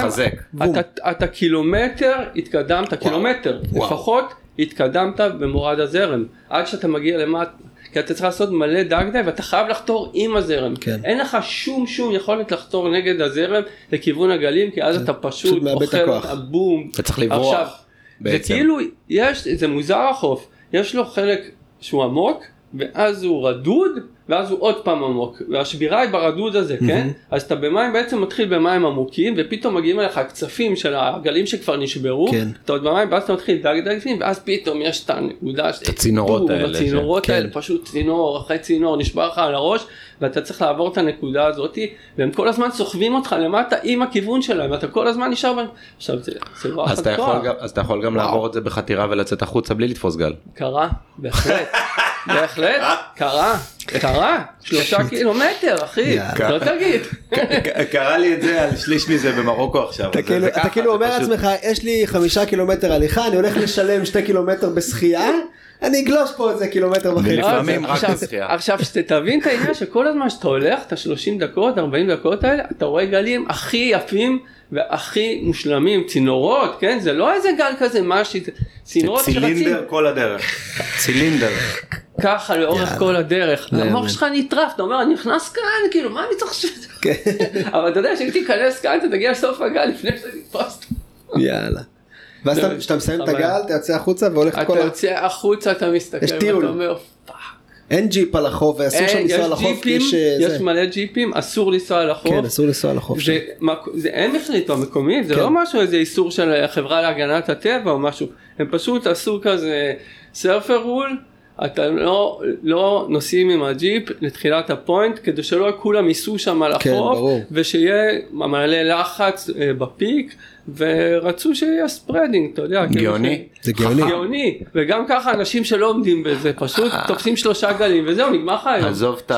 אתה, אתה קילומטר התקדמת, קילומטר וואו. לפחות התקדמת במורד הזרם, עד שאתה מגיע למטה. כי אתה צריך לעשות מלא דגדג ואתה חייב לחתור עם הזרם. כן. אין לך שום שום יכולת לחתור נגד הזרם לכיוון הגלים כי אז אתה פשוט פשוט את אוכל הכוח. אותה בום. אתה צריך לברוח, עכשיו, זה בעצם. כאילו יש זה מוזר החוף יש לו חלק שהוא עמוק ואז הוא רדוד ואז הוא עוד פעם עמוק והשבירה היא ברדוד הזה כן אז אתה במים בעצם מתחיל במים עמוקים ופתאום מגיעים אליך הקצפים של הגלים שכבר נשברו כן. אתה עוד במים ואז אתה מתחיל דג דג בפנים ואז פתאום יש את הנקודה את הצינורות האלה הצינורות כן. האלה פשוט צינור אחרי צינור נשבר לך על הראש ואתה צריך לעבור את הנקודה הזאתי והם כל הזמן סוחבים אותך למטה עם הכיוון שלהם ואתה כל הזמן נשאר בהם עכשיו זה זה אז אתה אחד יכול כוח. גם- אז אתה יכול גם לעבור את זה בחתירה ולצאת החוצה בלי לתפוס גל. קרה, בהחלט, בהחלט, קרה, קרה, שלושה קילומטר אחי. לא תגיד, קרה לי את זה על שליש מזה במרוקו עכשיו. אתה כאילו- אתה כאילו אומר לעצמך יש לי חמישה קילומטר הליכה אני הולך לשלם שתי קילומטר בשחייה אני אגלוש פה איזה קילומטר וחצי. לפעמים רק עכשיו- שתבין את העניין שכל הזמן שאתה הולך את ה-30 דקות 40 דקות האלה אתה רואה גלים הכי יפים והכי מושלמים צינורות כן זה לא איזה גל כזה משהו צינורות שרצים צילינדר כל הדרך. צילינדר. ככה לאורך. כל הדרך לא המוח. שלך נטרף אתה אומר אני נכנס כאן כאילו מה אני צריך ש... כן. אבל אתה יודע שאם תיכנס כאן אתה תגיע לסוף הגל לפני שתתפוס. יאללה. ואז אתה- כשאתה מסיים את. הגל אתה יוצא החוצה והולך אתה כל ה... יוצא החוצה אתה מסתכל ואתה. אומר fuck. אין ג'יפ על החוף ואסור שם אין, לנסוע כי ג'יפים, יש... אה, יש. מלא ג'יפים אסור לנסוע על החוף. כן אסור לנסוע לחוף. שם. זה, הם החליטו המקומית זה כן. לא משהו איזה איסור של החברה להגנת הטבע או משהו הם פשוט עשו כזה surfer rule אתה לא לא נוסעים עם הג'יפ לתחילת ה point כדי שלא כולם ייסעו שם על כן, החוף ברור. ושיהיה מלא לחץ אה, בפיק ורצו שיהיה ספרדינג אתה יודע כאילו גאוני. זה גאוני. גאוני וגם ככה אנשים שלא עומדים בזה פשוט תופסים שלושה גלים וזהו נגמר לך היום עזוב את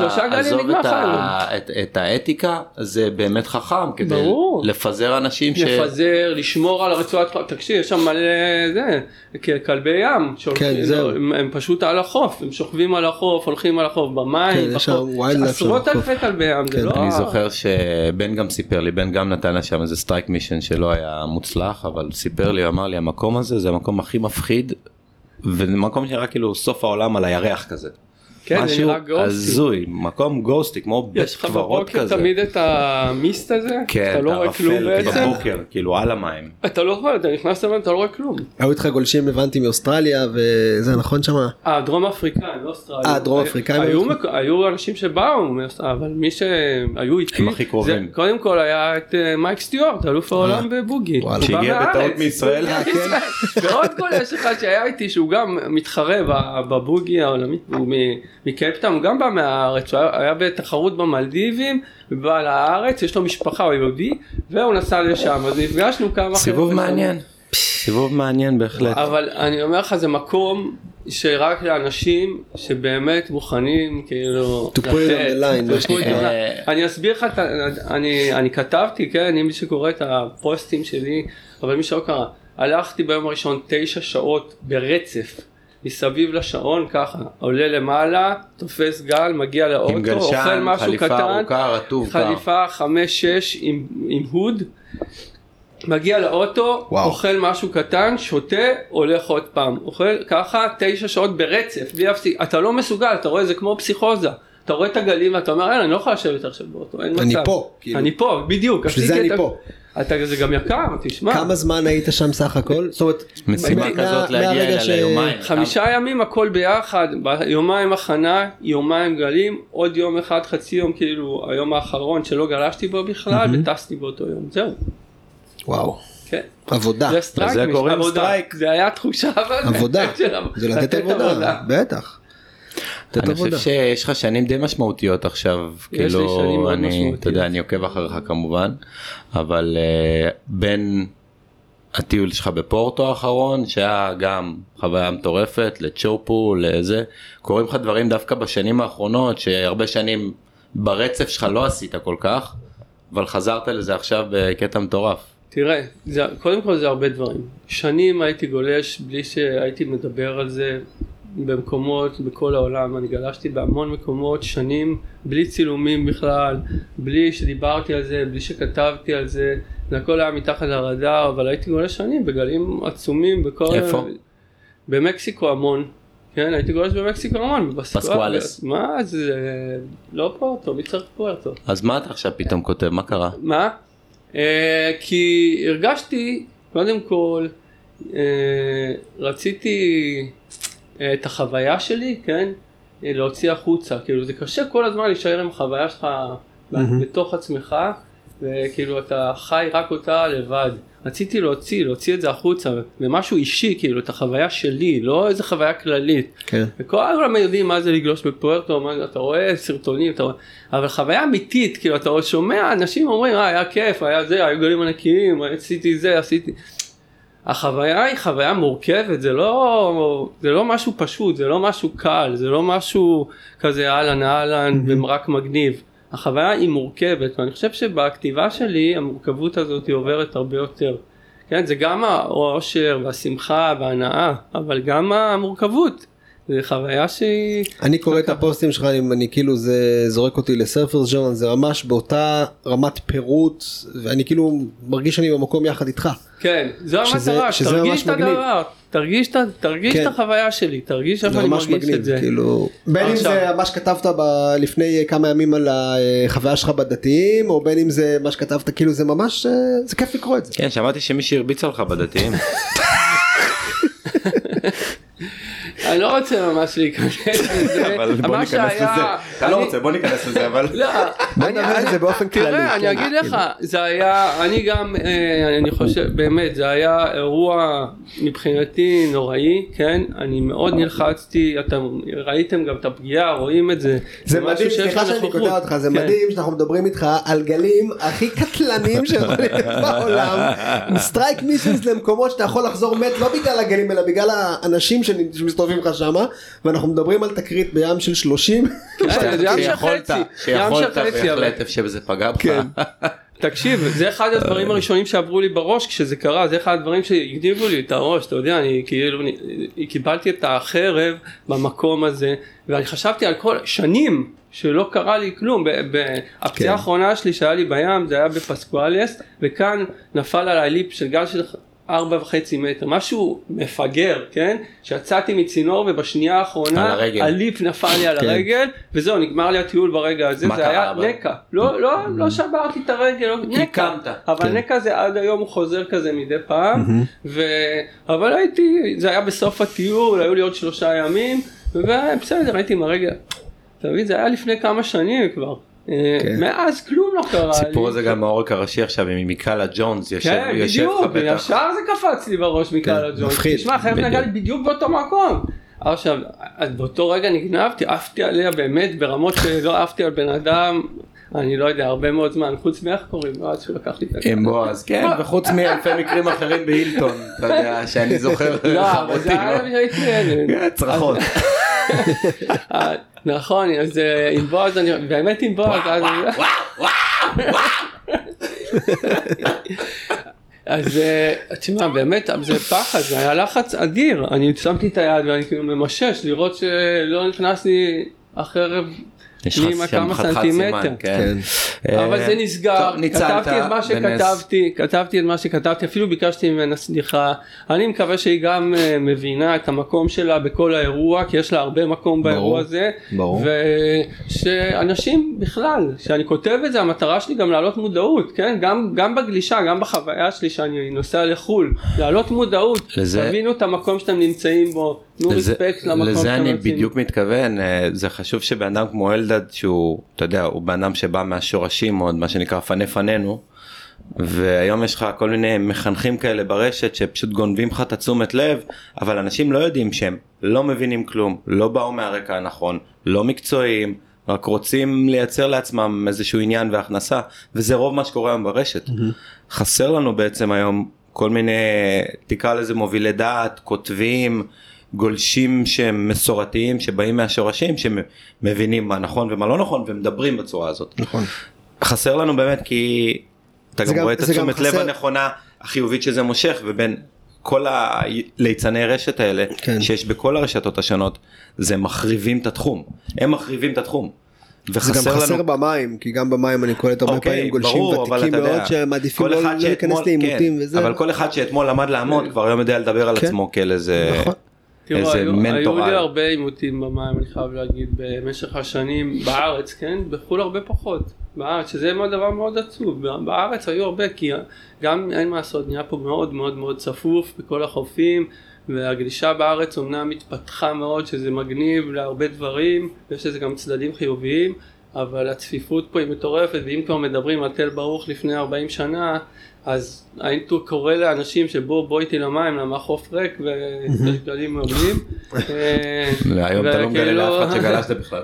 ה- האתיקה זה באמת חכם כדי ברור. לפזר אנשים ש... לפזר, לשמור על הרצועת חוף, תקשיב יש שם מלא זה, כלבי ים, כן, זהו. הם, הם פשוט על החוף, הם שוכבים על החוף, הולכים על החוף, במים, כן, בחוף, עשרות. אלפי כלבי ים, זה כן, לא... אני זוכר שבן גם סיפר לי, בן גם נתן לה שם איזה strike mission שלא היה מוצלח, אבל סיפר לי, אמר לי, המקום הזה זה המקום הכי מפחיד, וזה מקום שנראה כאילו סוף העולם על הירח כזה. כן, זה משהו נראה ghosty. הזוי, מקום ghosty, כמו בית יש לך קברות בבוקר כזה. תמיד את ה mist הזה, כן, אתה לא רואה כלום בעצם, בבוקר, כאילו על המים. אתה לא רואה, אתה נכנס למים, אתה לא רואה כלום. היו איתך גולשים הבנתי מאוסטרליה וזה נכון שמה? אה, דרום אפריקאים, לא אוסטרלים. אה, דרום אפריקאים היו, היו? מק- היו אנשים שבאו, מאוסטרליה, אבל מי שהיו איתי, הם הכי קרובים. זה- קודם כל היה את אה, מייק סטיוארט, אלוף העולם בבוגי. בא שהגיע. בטעות מישראל? בא מישראל. ועוד כל יש אחד שהיה איתי שהוא גם מתחרה בבוגי העולמי, הוא מ- מקייפטאון, הוא גם בא מהארץ, הוא היה- בתחרות במלדיבים, ובא לארץ, יש לו משפחה, הוא יהודי, והוא נסע לשם, אז נפגשנו כמה סיבוב. מעניין. סיבוב מעניין בהחלט. אבל אני אומר לך זה מקום שרק לאנשים שבאמת מוכנים כאילו To put it on the line, line. אני אסביר לך, אני כתבתי כן אם מי שקורא את הפוסטים שלי אבל מי שלא קרא הלכתי ביום הראשון תשע שעות ברצף מסביב לשעון ככה עולה למעלה תופס גל מגיע לאוטו עם אוכל גלשן, משהו חליפה קטן ארוכה, רטוב. חליפה חמש שש עם, עם הוד מגיע לאוטו, וואו. אוכל משהו קטן, שותה, הולך עוד פעם. אוכל ככה תשע שעות ברצף, בלי להפסיק. אתה לא מסוגל, אתה רואה, זה כמו פסיכוזה. אתה רואה את הגלים ואתה אומר, אין, אני לא יכול לשבת עכשיו באוטו, אין מצב. אני פה, כאילו. אני פה, בדיוק. בשביל זה אני פה. אתה, זה גם יקר, תשמע. כמה זמן היית שם סך הכל? זאת אומרת, משימה מה- כזאת להגיע אליה ליומיים. חמישה ימים הכל ביחד, יומיים הכנה, יומיים גלים, עוד יום אחד חצי יום כאילו היום האחרון שלא גלשתי בו בכלל וטסתי באותו יום, זהו. וואו. כן. עבודה, זה strike, מש- קוראים. סטרייק. זה היה תחושה אבל עבודה, זה לתת עבודה, בטח. אני חושב. שיש לך שנים די משמעותיות עכשיו, כאילו, אני. אתה יודע, אני עוקב אחריך כמובן, אבל אה, בין הטיול שלך בפורטו האחרון, שהיה גם חוויה מטורפת, לצ'ופו, לזה, קורים לך דברים דווקא בשנים האחרונות, שהרבה שנים ברצף שלך לא עשית כל כך, אבל חזרת לזה עכשיו בקטע מטורף. תראה, זה, קודם כל זה הרבה דברים. שנים הייתי גולש בלי שהייתי מדבר על זה במקומות בכל העולם, אני גלשתי בהמון מקומות, שנים בלי צילומים בכלל, בלי שדיברתי על זה, בלי שכתבתי על זה, זה הכל היה מתחת לרדאר, אבל הייתי גולש שנים בגלים עצומים בכל... איפה? במקסיקו המון. כן, הייתי גולש במקסיקו המון, בפסקואלס. פסקואלס. מה זה, לא פורטו, מי צריך פורטו? אז מה אתה עכשיו פתאום כותב, מה קרה? מה? אה, כי הרגשתי, קודם כל, אה, רציתי אה, את החוויה שלי, כן? אה, להוציא החוצה. כאילו זה קשה כל הזמן להישאר עם החוויה שלך בתוך עצמך, וכאילו אתה חי רק אותה לבד. רציתי להוציא, להוציא את זה החוצה, ומשהו אישי, כאילו, את החוויה שלי, לא איזה חוויה כללית. כן. וכל העולם יודעים מה זה לגלוש בפוארטו, מה, אתה רואה סרטונים, אתה רואה, אבל חוויה אמיתית, כאילו אתה שומע אנשים אומרים, אה, היה כיף, היה זה, היו גלים ענקיים, עשיתי זה, עשיתי... החוויה היא חוויה מורכבת, זה לא, זה לא משהו פשוט, זה לא משהו קל, זה לא משהו כזה אהלן אהלן ומרק מגניב. החוויה היא מורכבת, ואני חושב שבכתיבה שלי המורכבות הזאת היא עוברת הרבה יותר. כן, זה גם האושר והשמחה וההנאה, אבל גם המורכבות. זה חוויה שהיא... אני קורא את הפוסטים שלך אם אני כאילו זה זורק אותי לסרפרס ג'ורנל זה ממש באותה רמת פירוט ואני כאילו מרגיש שאני במקום יחד איתך. כן, זו שזה- המטרה, שזה תרגיש ממש את מגניב. הדבר, תרגיש, תרגיש כן. את החוויה שלי, תרגיש איך אני מרגיש מגניב את זה. כאילו בין אם עכשיו- זה מה שכתבת ב- לפני כמה ימים על החוויה שלך בדתיים או בין אם זה מה שכתבת כאילו זה ממש אה, זה כיף לקרוא את זה. כן, שמעתי שמישהי הרביצה לך בדתיים. אני לא רוצה ממש להיכנס לזה, אבל בוא ניכנס לזה. אתה לא רוצה, בוא ניכנס לזה, אבל... לא, בוא אני- נדבר על זה באופן כללי, תראה, אני כן, אגיד כאילו. לך, זה היה, אני גם, אה, אני חושב, באמת, זה היה אירוע מבחינתי נוראי, כן? אני מאוד נלחצתי, אתם ראיתם גם את הפגיעה, רואים את זה. זה משהו מדהים, סליחה שאני. קוטע אותך, זה כן. מדהים שאנחנו מדברים איתך על גלים הכי קטלניים שיכולים להיות בעולם, strike missions למקומות שאתה יכול לחזור מת לא בגלל הגלים אלא בגלל האנשים שמסתובבים לך שמה, ואנחנו מדברים על תקרית בים של 30. כן, זה ים של שיכולת, חצי, ים שיכולת של חצי, אבל- בהחלט איפה שזה פגע בך. כן. תקשיב, זה אחד הדברים הראשונים שעברו לי בראש כשזה קרה, זה אחד הדברים שהעניבו לי את הראש, אתה יודע, אני כאילו, אני, קיבלתי את החרב במקום הזה, ואני חשבתי על כל, שנים שלא קרה לי כלום, ב- ב- הפציעה כן. האחרונה שלי שהיה לי בים, זה היה בפסקואלס, וכאן נפל עליי ליפ של גל של ארבע וחצי מטר, משהו מפגר, כן? שיצאתי מצינור ובשנייה האחרונה, על הרגל. הליפ נפל לי על כן. הרגל, וזהו, נגמר לי הטיול ברגע הזה, זה היה אבל? נקע, לא, לא, לא שברתי את הרגל, לא- נקע, הקמת. אבל כן. נקע זה עד היום הוא חוזר כזה מדי פעם, ו... אבל הייתי, זה היה בסוף הטיול, היו לי עוד שלושה ימים, ובסדר, הייתי עם הרגל, אתה מבין, זה היה לפני כמה שנים כבר, כן. מאז כלום לא קרה לי. הסיפור הזה גם העורק הראשי עכשיו עם מיקלה ג'ונס יושב כן, יושב בדיוק, לך בטח. ישר זה קפץ לי בראש מקהלה כן, ג'ונס. מפחיד. תשמע, חייב בדיוק. נגע לי בדיוק באותו מקום. עכשיו, אז באותו רגע נגנבתי, עפתי עליה באמת ברמות שלא עפתי על בן אדם, אני לא יודע, הרבה מאוד זמן, חוץ מאיך קוראים לו, עד שהוא לקח לי את עם בועז, כן, וחוץ מאלפי מקרים אחרים בהילטון, אתה יודע, שאני זוכר לא, אבל זה היה. לא? צרחות. נכון, אז אה, עם בועז, באמת עם בועז, אז- אה, תשמע באמת זה פחד זה היה לחץ אדיר. אני שמתי את היד ואני כאילו ממשש לראות שלא נכנס לי החרב פנימה כמה סנטימטר. סימן, כן. אבל זה נסגר, טוב, כתבתי את מה. שכתבתי, כתבתי את מה שכתבתי, אפילו ביקשתי ממנה סליחה, אני מקווה שהיא גם אה, מבינה את המקום שלה בכל האירוע, כי יש לה הרבה מקום באירוע הזה, ברור. ושאנשים בכלל, שאני כותב את זה, המטרה שלי גם להעלות מודעות, כן, גם, גם בגלישה, גם בחוויה שלי שאני נוסע לחו"ל, להעלות מודעות, לזה- תבינו את המקום שאתם נמצאים בו, תנו לזה- רספקט למקום לזה אני. בדיוק מתכוון אה, זה חשוב שבן אדם כמו אלדד שהוא אתה יודע הוא בן אדם שבא מהשורשים מאוד מה שנקרא פני פנינו והיום יש לך כל מיני מחנכים כאלה ברשת שפשוט גונבים לך את התשומת לב אבל אנשים לא יודעים שהם לא מבינים כלום לא באו מהרקע הנכון לא מקצועיים רק רוצים לייצר לעצמם איזשהו עניין והכנסה וזה רוב מה שקורה היום ברשת. חסר לנו בעצם היום כל מיני תקרא לזה מובילי דעת כותבים גולשים שהם מסורתיים שבאים מהשורשים שמבינים מה נכון ומה לא נכון ומדברים בצורה הזאת. נכון. חסר לנו באמת כי אתה זה גם גם- רואה את זה התשומת לב הנכונה החיובית שזה מושך ובין כל הליצני רשת האלה כן. שיש בכל הרשתות השונות זה מחריבים את התחום הם מחריבים את התחום. זה גם חסר לנו במים כי גם במים אני קולט הרבה אוקיי, פעמים גולשים ברור, ותיקים אתה יודע, מאוד שמעדיפים לא לא להיכנס לעימותים כן, וזה. אבל כל אחד שאתמול למד לעמוד כבר היום יודע לדבר על כן. עצמו כאל איזה נכון. תראו, איזה היו, מנטור היו לי. הרבה עימותים במים, אני חייב להגיד, במשך השנים בארץ, כן? בחו"ל הרבה פחות. בארץ, שזה דבר מאוד עצוב. בארץ היו הרבה, כי גם אין מה לעשות, נהיה פה מאוד מאוד מאוד צפוף בכל החופים, והגלישה בארץ אומנם התפתחה מאוד, שזה מגניב להרבה דברים, ויש לזה גם צדדים חיוביים, אבל הצפיפות פה היא מטורפת, ואם כבר מדברים על תל ברוך לפני 40 שנה, אז הייתי קורא לאנשים שבוא בוא איתי למים למה החוף ריק גלים מעולים. אה, היום אתה לא מגלה לאף אחד שגלשת בכלל.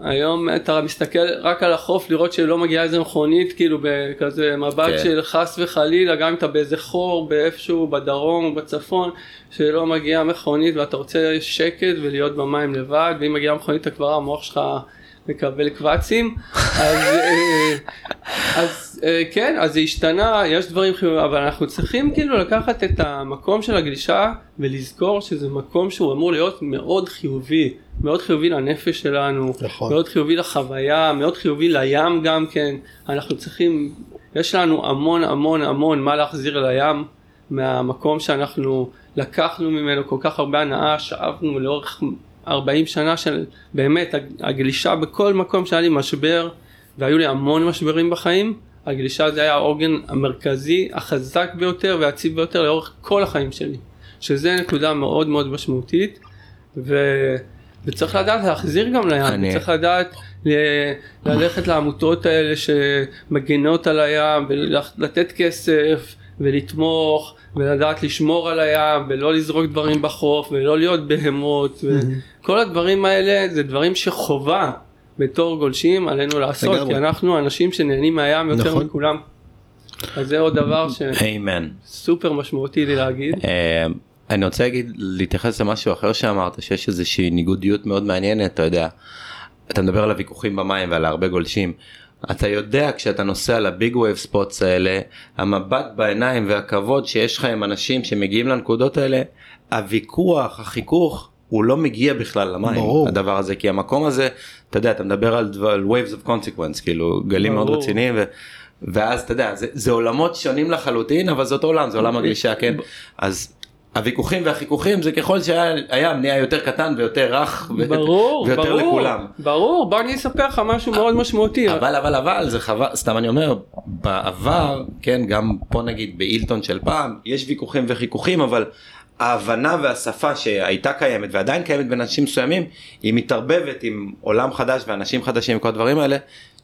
והיום אתה מסתכל רק על החוף לראות שלא מגיעה איזה מכונית כאילו בכזה מבט כן. של חס וחלילה גם אם אתה באיזה חור באיפשהו בדרום או בצפון שלא מגיעה מכונית ואתה רוצה שקט ולהיות במים לבד ואם מגיעה מכונית אתה כבר המוח שלך מקבל קוואצים אז, אה, אז אה, כן אז זה השתנה יש דברים חיוביים אבל אנחנו צריכים כאילו לקחת את המקום של הגלישה ולזכור שזה מקום שהוא אמור להיות מאוד חיובי מאוד חיובי לנפש שלנו נכון. מאוד חיובי לחוויה מאוד חיובי לים גם כן אנחנו צריכים יש לנו המון המון המון מה להחזיר לים מהמקום שאנחנו לקחנו ממנו כל כך הרבה הנאה שאבנו לאורך 40 שנה של באמת הגלישה בכל מקום שהיה לי משבר והיו לי המון משברים בחיים הגלישה זה היה העוגן המרכזי החזק ביותר והיציב ביותר לאורך כל החיים שלי שזה נקודה מאוד מאוד משמעותית ו... וצריך לדעת להחזיר גם לים, אני- צריך לדעת ל- ללכת לעמותות האלה שמגנות על הים ולתת כסף ולתמוך ולדעת לשמור על הים ולא לזרוק דברים בחוף ולא להיות בהמות וכל הדברים האלה זה דברים שחובה בתור גולשים עלינו לעשות לגמרי. כי אנחנו אנשים שנהנים מהים יותר נכון. מכולם. אז זה עוד דבר. שסופר משמעותי לי להגיד. אה, אני רוצה להגיד להתייחס למשהו אחר שאמרת שיש איזושהי ניגודיות מאוד מעניינת אתה יודע. אתה מדבר על הוויכוחים במים ועל הרבה גולשים. אתה יודע כשאתה נוסע ל big wave spots האלה המבט בעיניים והכבוד שיש לך עם אנשים שמגיעים לנקודות האלה הוויכוח החיכוך הוא לא מגיע בכלל למים ברור. הדבר הזה כי המקום הזה אתה יודע אתה מדבר על, על waves of consequence כאילו גלים מאוד ברור. רציניים. ו... ואז אתה יודע זה, זה עולמות שונים לחלוטין אבל זה אותו עולם זה עולם הגלישה כן אז הוויכוחים והחיכוכים זה ככל שהים נהיה יותר קטן ויותר רך ברור, ויותר ברור, לכולם. ברור, בוא אני אספר לך משהו מאוד משמעותי. אבל אבל אבל זה חבל סתם אני אומר בעבר כן גם פה נגיד באילטון של פעם יש ויכוחים וחיכוכים אבל ההבנה והשפה שהייתה קיימת ועדיין קיימת בין אנשים מסוימים היא מתערבבת עם עולם חדש ואנשים חדשים וכל הדברים האלה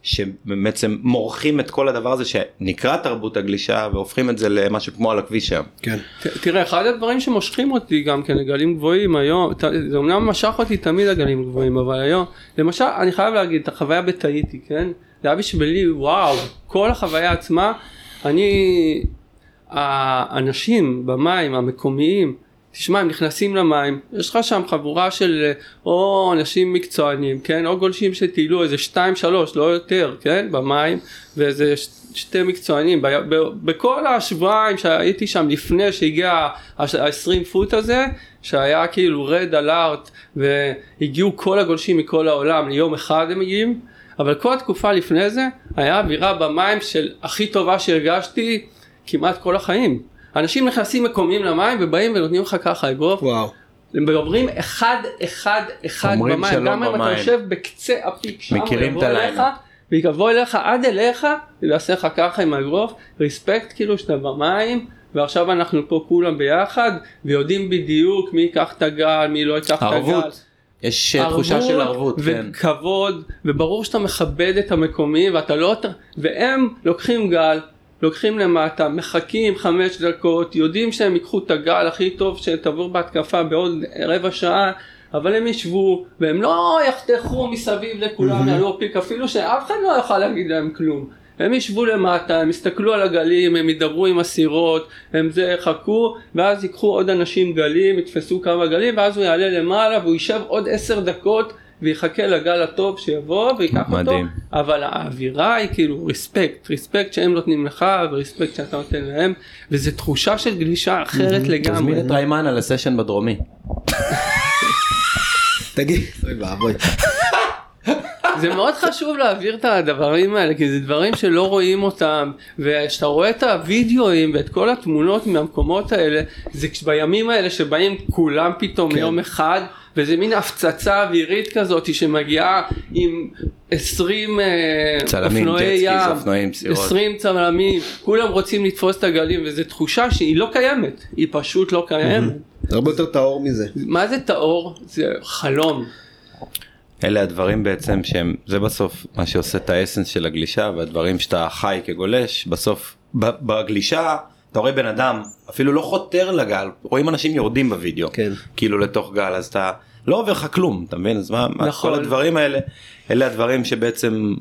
שבעצם מורחים את כל הדבר הזה שנקרא תרבות הגלישה והופכים את זה למשהו כמו על הכביש היום. כן. ת- תראה, אחד הדברים שמושכים אותי גם כן לגלים גבוהים היום, ת- זה אומנם משך אותי תמיד לגלים גבוהים, אבל היום, למשל, אני חייב להגיד, את החוויה בתאיטי, כן? זה היה בשבילי, וואו, כל החוויה עצמה, אני, האנשים במים המקומיים, תשמע, הם נכנסים למים, יש לך שם חבורה של או אנשים מקצוענים, כן? או גולשים שטיילו איזה שתיים שלוש, לא יותר, כן? במים, ואיזה ש- שתי מקצוענים. ב- ב- בכל השבועיים שהייתי שם לפני שהגיע ה-20 פוט הזה, שהיה כאילו רד אלארט, והגיעו כל הגולשים מכל העולם, ליום אחד הם מגיעים, אבל כל התקופה לפני זה, היה אווירה במים של הכי טובה שהרגשתי כמעט כל החיים. אנשים נכנסים מקומיים למים ובאים ונותנים לך ככה אגרוף, וואו. הם מדברים אחד אחד אחד במים, גם אם אתה. יושב בקצה הפיק שם, מכירים את הלילה. ויבוא אליך עד אליך, ויעשה לך ככה עם האגרוף, ריספקט כאילו שאתה במים, ועכשיו אנחנו פה כולם ביחד, ויודעים בדיוק מי ייקח את הגל, מי לא ייקח את הגל. ערבות. יש אה, תחושה של ערבות. כן. וכבוד, וברור שאתה מכבד את המקומיים, ואתה לא, והם לוקחים גל, לוקחים למטה, מחכים חמש דקות, יודעים שהם ייקחו את הגל הכי טוב שתעבור בהתקפה בעוד רבע שעה, אבל הם ישבו, והם לא יחתכו מסביב לכולם, יעלו פיק, אפילו שאף אחד לא יוכל להגיד להם כלום. הם ישבו למטה, הם יסתכלו על הגלים, הם ידברו עם הסירות, הם זה יחכו, ואז ייקחו עוד אנשים גלים, יתפסו כמה גלים, ואז הוא יעלה למעלה והוא יישב עוד עשר דקות ויחכה לגל הטוב שיבוא וייקח מדהים. אותו, אבל האווירה היא כאילו ריספקט, ריספקט שהם נותנים לך וריספקט שאתה נותן להם, וזו תחושה של גלישה אחרת לגמרי. תזמין את ריימנה לסשן בדרומי. תגיד, אוי ואבוי. זה מאוד חשוב להעביר את הדברים האלה כי זה דברים שלא רואים אותם וכשאתה רואה את הוידאוים ואת כל התמונות מהמקומות האלה זה בימים האלה שבאים כולם פתאום כן. יום אחד וזה מין הפצצה אווירית כזאת שמגיעה עם 20 אה, צלמים, אופנועי ים, אופנועים, סירות. 20 צלמים, כולם רוצים לתפוס את הגלים וזו תחושה שהיא לא קיימת, היא פשוט לא קיימת. זה הרבה יותר טהור מזה. מה זה טהור? זה חלום. אלה הדברים בעצם שהם זה בסוף מה שעושה את האסנס של הגלישה והדברים שאתה חי כגולש בסוף בגלישה אתה רואה בן אדם אפילו לא חותר לגל רואים אנשים יורדים בווידאו כן. כאילו לתוך גל אז אתה לא עובר לך כלום אתה מבין אז מה, מה נכון. כל הדברים האלה אלה הדברים שבעצם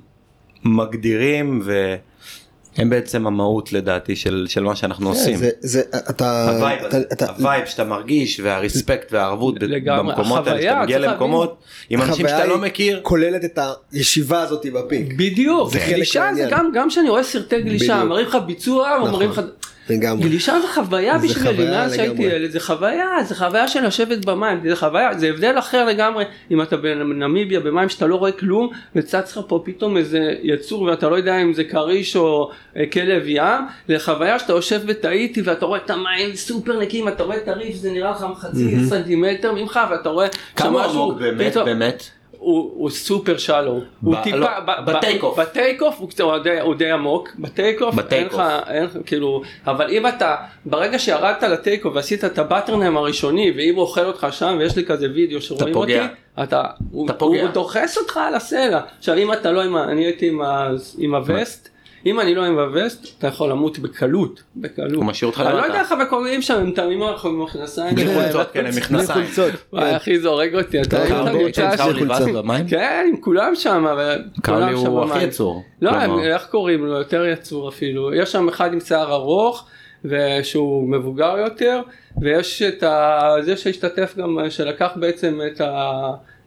מגדירים והם בעצם המהות לדעתי של, של מה שאנחנו עושים. זה, זה, אתה, ה vibe אתה, אתה, ה vibe שאתה מרגיש וה respect והערבות לגמרי. במקומות האלה, שאתה מגיע למקומות עם אנשים שאתה לא מכיר. כוללת את הישיבה הזאת ב peak. בדיוק, זה חלק גלישה זה. גם, גם כשאני רואה סרטי גלישה. מראים לך ביצוע, נכון. אומרים לך, לגמרי. גלישה זה חוויה זה בשבילי, חוויה מאז שהייתי. ילד, זה חוויה, זה חוויה של לשבת במים, זה חוויה, זה הבדל אחר לגמרי, אם אתה בנמיביה במים שאתה לא רואה כלום, וצץ לך פה פתאום איזה יצור ואתה לא יודע אם זה כריש או אה, כלב ים, לחוויה שאתה יושב בתאיטי ואתה רואה את המים סופר נקיים, אתה רואה את הריף, זה נראה לך חצי סנטימטר ממך, ואתה רואה כמה עמוק באמת באמת? הוא, הוא סופר שלו, הוא טיפה, לא, ב take off. ב take off הוא הוא די, הוא די עמוק, ב take off, אין לך. אין לך, כאילו, אבל אם אתה, ברגע שירדת ל take off ועשית את ה bottom turn הראשוני, ואם הוא אוכל אותך שם, ויש לי כזה וידאו שרואים. אותי, אתה, הוא, פוגע. הוא דוחס אותך על הסלע, עכשיו אם אתה לא אני הייתי עם, ה, עם הווסט, אם אני לא עם הווסט, אתה יכול למות בקלות, בקלות. הוא משאיר אותך אני לא למטה. יודע איך המקומיים שם, הם תמימים עם מכנסיים. בלי. חולצות, כן, הם מכנסיים. וואי אחי זה הורג אותי, אתה רואה את קרלי, הקבוצה כן. קרלי? כן, עם כולם שם, אבל קרלי כולם שם הוא הכי. יצור. לא, איך קוראים לו? יותר יצור אפילו. יש שם אחד עם שיער ארוך, ושהוא מבוגר יותר, ויש את ה... זה שהשתתף גם, שלקח בעצם את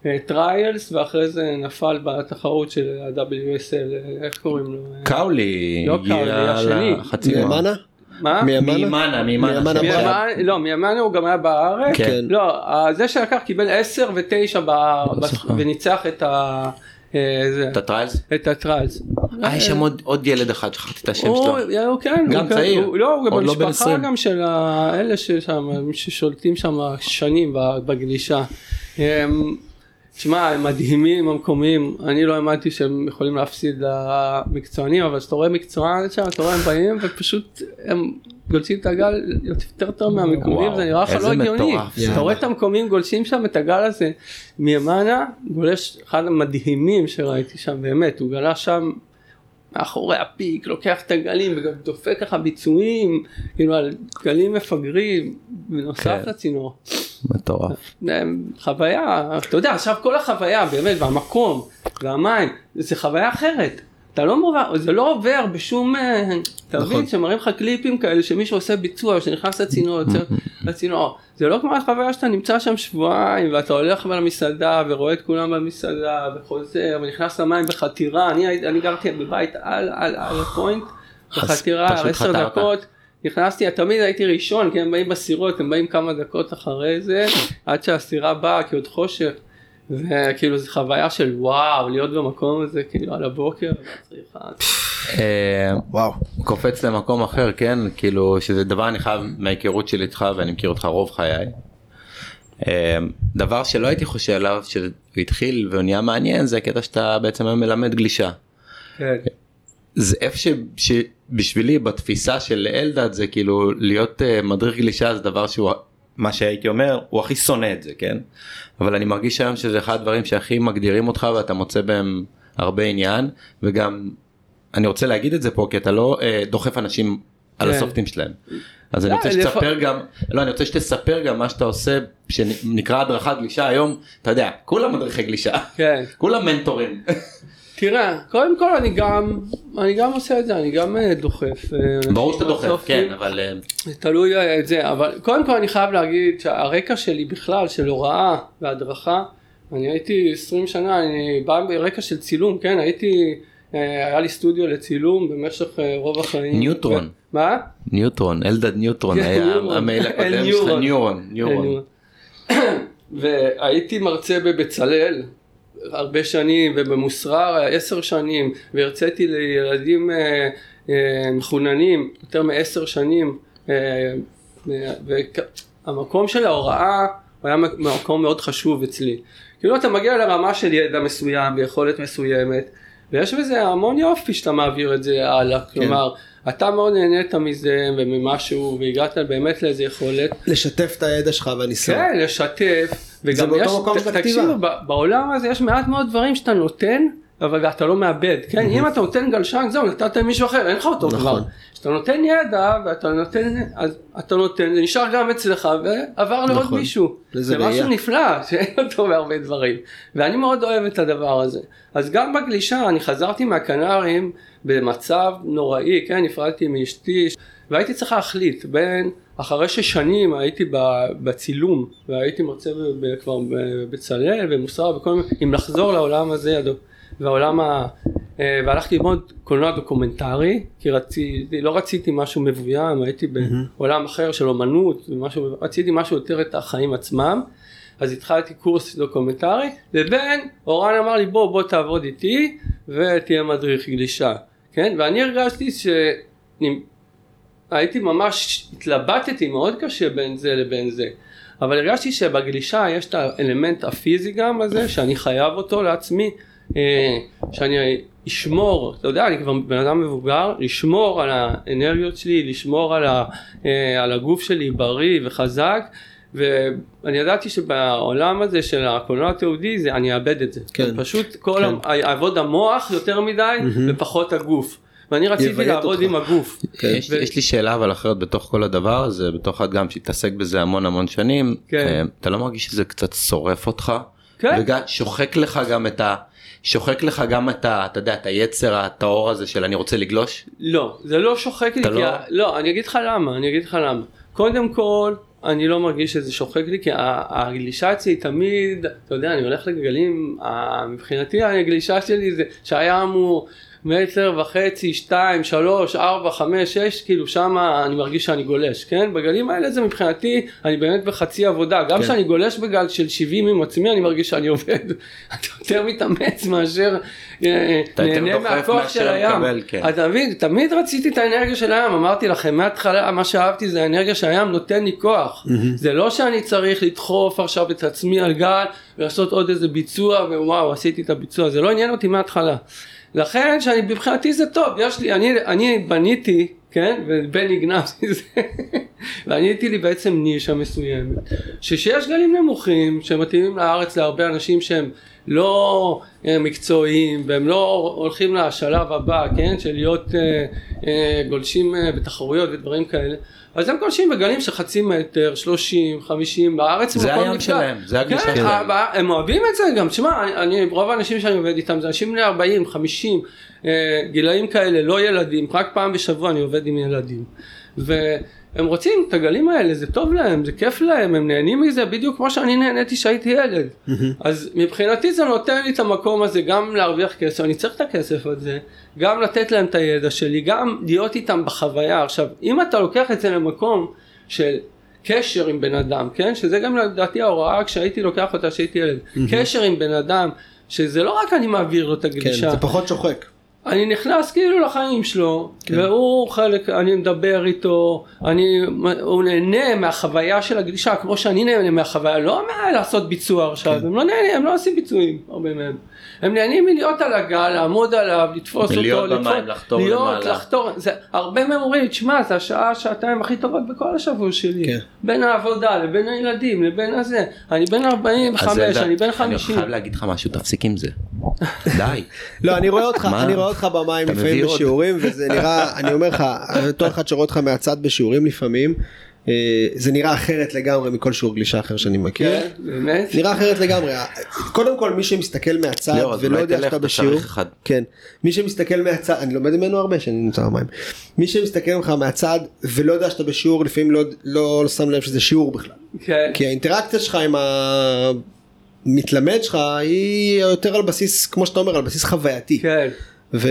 הטריילס, ואחרי זה נפל בתחרות של ה-WSL, איך קוראים לו? קאולי לא קאולי, השני. מימנה? מה? מימנה? מימנה, לא, מימנה הוא גם היה בארץ. כן. לא, זה שלקח קיבל 10 ו-9 לא. וניצח את ה... אה, זה, את הטריילס? את הטריילס. אה, יש שם עוד- עוד ילד אחד, שכחתי את השם שלו. הוא כן, גם כן, צעיר. לא, הוא גם לא במשפחה 20. גם של האלה ששם, ששולטים שם שנים בגלישה. תשמע, הם מדהימים המקומיים, אני לא האמנתי שהם יכולים להפסיד למקצוענים, אבל כשאתה רואה מקצוען שם, אתה רואה הם באים ופשוט הם גולשים את הגל יותר טוב מהמקומיים, זה נראה לך לא הגיוני. אתה רואה את המקומיים גולשים שם את הגל הזה מימנה, גולש אחד המדהימים שראיתי שם, באמת, הוא גלש שם מאחורי הפיק, לוקח את הגלים וגם דופק ככה ביצועים, כאילו על גלים מפגרים, בנוסף כן. לצינור. מטורף. הם- חוויה, אתה יודע, עכשיו כל החוויה באמת, והמקום, והמים, זה חוויה אחרת. אתה לא מובן, זה לא עובר בשום, אה, אתה נכון. מבין, שמראים לך קליפים כאלה שמישהו עושה ביצוע, שנכנס לצינור, יוצא לצינור, זה לא כמו החוויה שאתה נמצא שם שבועיים ואתה הולך למסעדה ורואה את כולם במסעדה וחוזר ונכנס למים בחתירה, אני, אני גרתי בבית על, על, על הפוינט, בחתירה, עשר. דקות, נכנסתי, תמיד הייתי ראשון, כי הם באים בסירות, הם באים כמה דקות אחרי זה, עד שהסירה באה, כי עוד חושך. וכאילו זו חוויה של וואו, להיות במקום הזה, כאילו על הבוקר, צריכה. אה, וואו. קופץ למקום אחר כן כאילו שזה דבר אני חייב מההיכרות שלי איתך ואני מכיר אותך רוב חיי. אה, דבר שלא הייתי חושב עליו שהוא התחיל והוא נהיה מעניין זה הקטע שאתה בעצם היום מלמד גלישה. כן. זה איפה ש- שבשבילי בתפיסה של אלדד זה כאילו להיות uh, מדריך גלישה זה דבר שהוא מה שהייתי אומר הוא הכי שונא את זה כן אבל אני מרגיש היום שזה אחד הדברים שהכי מגדירים אותך ואתה מוצא בהם הרבה עניין וגם אני רוצה להגיד את זה פה כי אתה לא אה, דוחף אנשים על כן. הסופטים שלהם. אז אני לא, רוצה לפ- שתספר גם, לא אני רוצה שתספר גם מה שאתה עושה שנקרא הדרכת גלישה היום, אתה יודע, כולם מדריכי גלישה, כן. כולם מנטורים. תראה, קודם כל אני גם, אני גם עושה את זה, אני גם אה, דוחף. אה, ברור שאתה דוחף. כן, אבל אה, תלוי את זה, אבל קודם כל אני חייב להגיד שהרקע שלי בכלל של הוראה והדרכה, אני הייתי 20 שנה, אני בא ברקע של צילום, כן, הייתי, היה לי סטודיו לצילום במשך רוב החיים. ניוטרון. ו- מה? ניוטרון, אלדד ניוטרון כן, היה. המייל הקודם שלך. ניורון, ניורון. והייתי מרצה בבצלאל הרבה שנים ובמוסרר עשר שנים והרציתי לילדים אה, אה, מחוננים יותר מעשר שנים אה, והמקום של ההוראה הוא היה מקום מאוד חשוב אצלי. כאילו אתה מגיע לרמה של ידע מסוים ויכולת מסוימת ויש בזה המון יופי שאתה מעביר את זה הלאה, כלומר אתה מאוד נהנית מזה וממשהו והגעת באמת לאיזה יכולת לשתף את הידע שלך והניסיון. כן, לשתף, וגם באותו יש, מקום של ת- הכתיבה. תקשיבו, ב- בעולם הזה יש מעט מאוד דברים שאתה נותן, אבל אתה לא מאבד, כן? אם אתה נותן גלשן, זהו, נתת למישהו אחר, אין לך אותו נכון. כבר. כשאתה נותן ידע, ואתה נותן, אז אתה נותן, זה נשאר גם אצלך, ועבר לעוד נכון. מישהו. זה משהו. נפלא, שאין אותו בהרבה דברים. ואני מאוד אוהב את הדבר הזה. אז גם בגלישה, אני חזרתי מהקנרים במצב נוראי, כן? נפרדתי מאשתי, והייתי צריך להחליט בין, אחרי ששנים הייתי בצילום, והייתי מרצה כבר בבצלאל ומוסר וכל מיני, אם לחזור לעולם הזה, הדו- והעולם ה... אה, והלכתי ללמוד קולנוע דוקומנטרי, כי רציתי, לא רציתי משהו מבוים, הייתי בעולם אחר של אומנות, ומשהו, רציתי משהו יותר את החיים עצמם, אז התחלתי קורס דוקומנטרי, לבין אורן אמר לי בוא בוא תעבוד איתי ותהיה מדריך גלישה, כן? ואני הרגשתי שהייתי ממש, התלבטתי מאוד קשה בין זה לבין זה, אבל הרגשתי שבגלישה יש את האלמנט הפיזי גם הזה, שאני חייב אותו לעצמי, שאני אשמור, אתה יודע, אני כבר בן אדם מבוגר, לשמור על האנרגיות שלי, לשמור על, ה, אה, על הגוף שלי בריא וחזק, ואני ידעתי שבעולם הזה של הקולנוע התיעודי זה אני אאבד את זה. כן. פשוט כל כן. ה- יעבוד המוח יותר מדי ופחות הגוף. ואני רציתי לעבוד אותך. עם הגוף. כן. יש, יש לי שאלה אבל אחרת בתוך כל הדבר הזה בתוך את גם שהתעסק בזה המון המון שנים כן. אה, אתה לא מרגיש שזה קצת שורף אותך כן. וגם שוחק לך גם את ה... שוחק לך גם את ה... אתה יודע את היצר הטהור הזה של אני רוצה לגלוש לא, זה לא שוחק לי, אתה כי לא- לא, אני אגיד לך למה, אני אגיד לך למה. קודם כל, אני לא מרגיש שזה שוחק לי, כי הגלישה אצלי תמיד, אתה יודע, אני הולך לגלים, מבחינתי הגלישה שלי זה שהים הוא מטר וחצי, שתיים, שלוש, ארבע, חמש, שש, כאילו שמה אני מרגיש שאני גולש, כן? בגלים האלה זה מבחינתי, אני באמת בחצי עבודה, גם כן. כשאני גולש בגל של 70 עם עצמי, אני מרגיש שאני עובד, אתה יותר מתאמץ מאשר אה, יותר נהנה מהכוח של הים. מקבל, כן. אתה מבין, תמיד רציתי את האנרגיה של הים, אמרתי לכם מההתחלה, מה שאהבתי זה האנרגיה שהים נותן לי כוח. זה לא שאני צריך לדחוף עכשיו את עצמי על גל ולעשות עוד איזה ביצוע ווואו עשיתי את הביצוע, זה לא עניין אותי מההתחלה. לכן שאני מבחינתי זה טוב, יש לי, אני, אני בניתי, כן, ובני לי זה, בניתי לי בעצם נישה מסוימת, ששיש גלים נמוכים שמתאימים לארץ להרבה אנשים שהם לא אה, מקצועיים והם לא הולכים לשלב הבא, כן, של להיות אה, אה, גולשים אה, בתחרויות ודברים כאלה, אז הם גולשים בגלים של חצי מטר, 30, 50, בארץ זה הים. שלהם, זה הגלישה כן, שלהם. הם אוהבים את זה גם, תשמע, רוב האנשים שאני עובד איתם זה אנשים בני 40, 50, אה, גילאים כאלה, לא ילדים, רק פעם בשבוע אני עובד עם ילדים. והם רוצים את הגלים האלה, זה טוב להם, זה כיף להם, הם נהנים מזה בדיוק כמו שאני נהניתי כשהייתי ילד. אז מבחינתי זה נותן לי את המקום הזה גם להרוויח כסף, אני צריך את הכסף הזה, גם לתת להם את הידע שלי, גם להיות איתם בחוויה. עכשיו, אם אתה לוקח את זה למקום של קשר עם בן אדם, כן? שזה גם לדעתי ההוראה כשהייתי לוקח אותה כשהייתי ילד. קשר עם בן אדם, שזה לא רק אני מעביר לו את כן, הגלישה. זה פחות שוחק. אני נכנס כאילו לחיים שלו, כן. והוא חלק, אני מדבר איתו, אני, הוא נהנה מהחוויה של הגלישה, כמו שאני נהנה מהחוויה, לא מה לעשות ביצוע עכשיו, כן. הם לא נהנים, הם לא עושים ביצועים, הרבה מהם. הם נהנים מלהיות על הגל, לעמוד עליו, לתפוס אותו, ולהיות במים, לתפוס- לחתור להיות, למעלה. לחתור, זה, הרבה מהם אומרים, תשמע, זה השעה, שעתיים הכי טובות בכל השבוע שלי, כן. בין העבודה לבין הילדים, לבין הזה, אני בן 45, אז אלדד, אני בן אני 50. חייב להגיד לך משהו תפסיק עם זה. די. לא, אני רואה אותך? אני רואה אותך במים לפעמים. בשיעורים וזה נראה אני אומר לך בתור אחד שרואה אותך מהצד בשיעורים לפעמים זה נראה אחרת לגמרי מכל שיעור גלישה אחר שאני מכיר. כן, באמת. נראה אחרת לגמרי קודם כל מי שמסתכל מהצד ולא יודע שאתה אתה בשיעור. כן מי שמסתכל מהצד אני לומד ממנו הרבה שאני נמצא במים מי שמסתכל ממך מהצד ולא יודע שאתה בשיעור לפעמים לא לא שם לב שזה שיעור בכלל כן. כי האינטראקציה שלך עם המתלמד שלך היא יותר על בסיס כמו שאתה אומר על בסיס חווייתי כן. ו...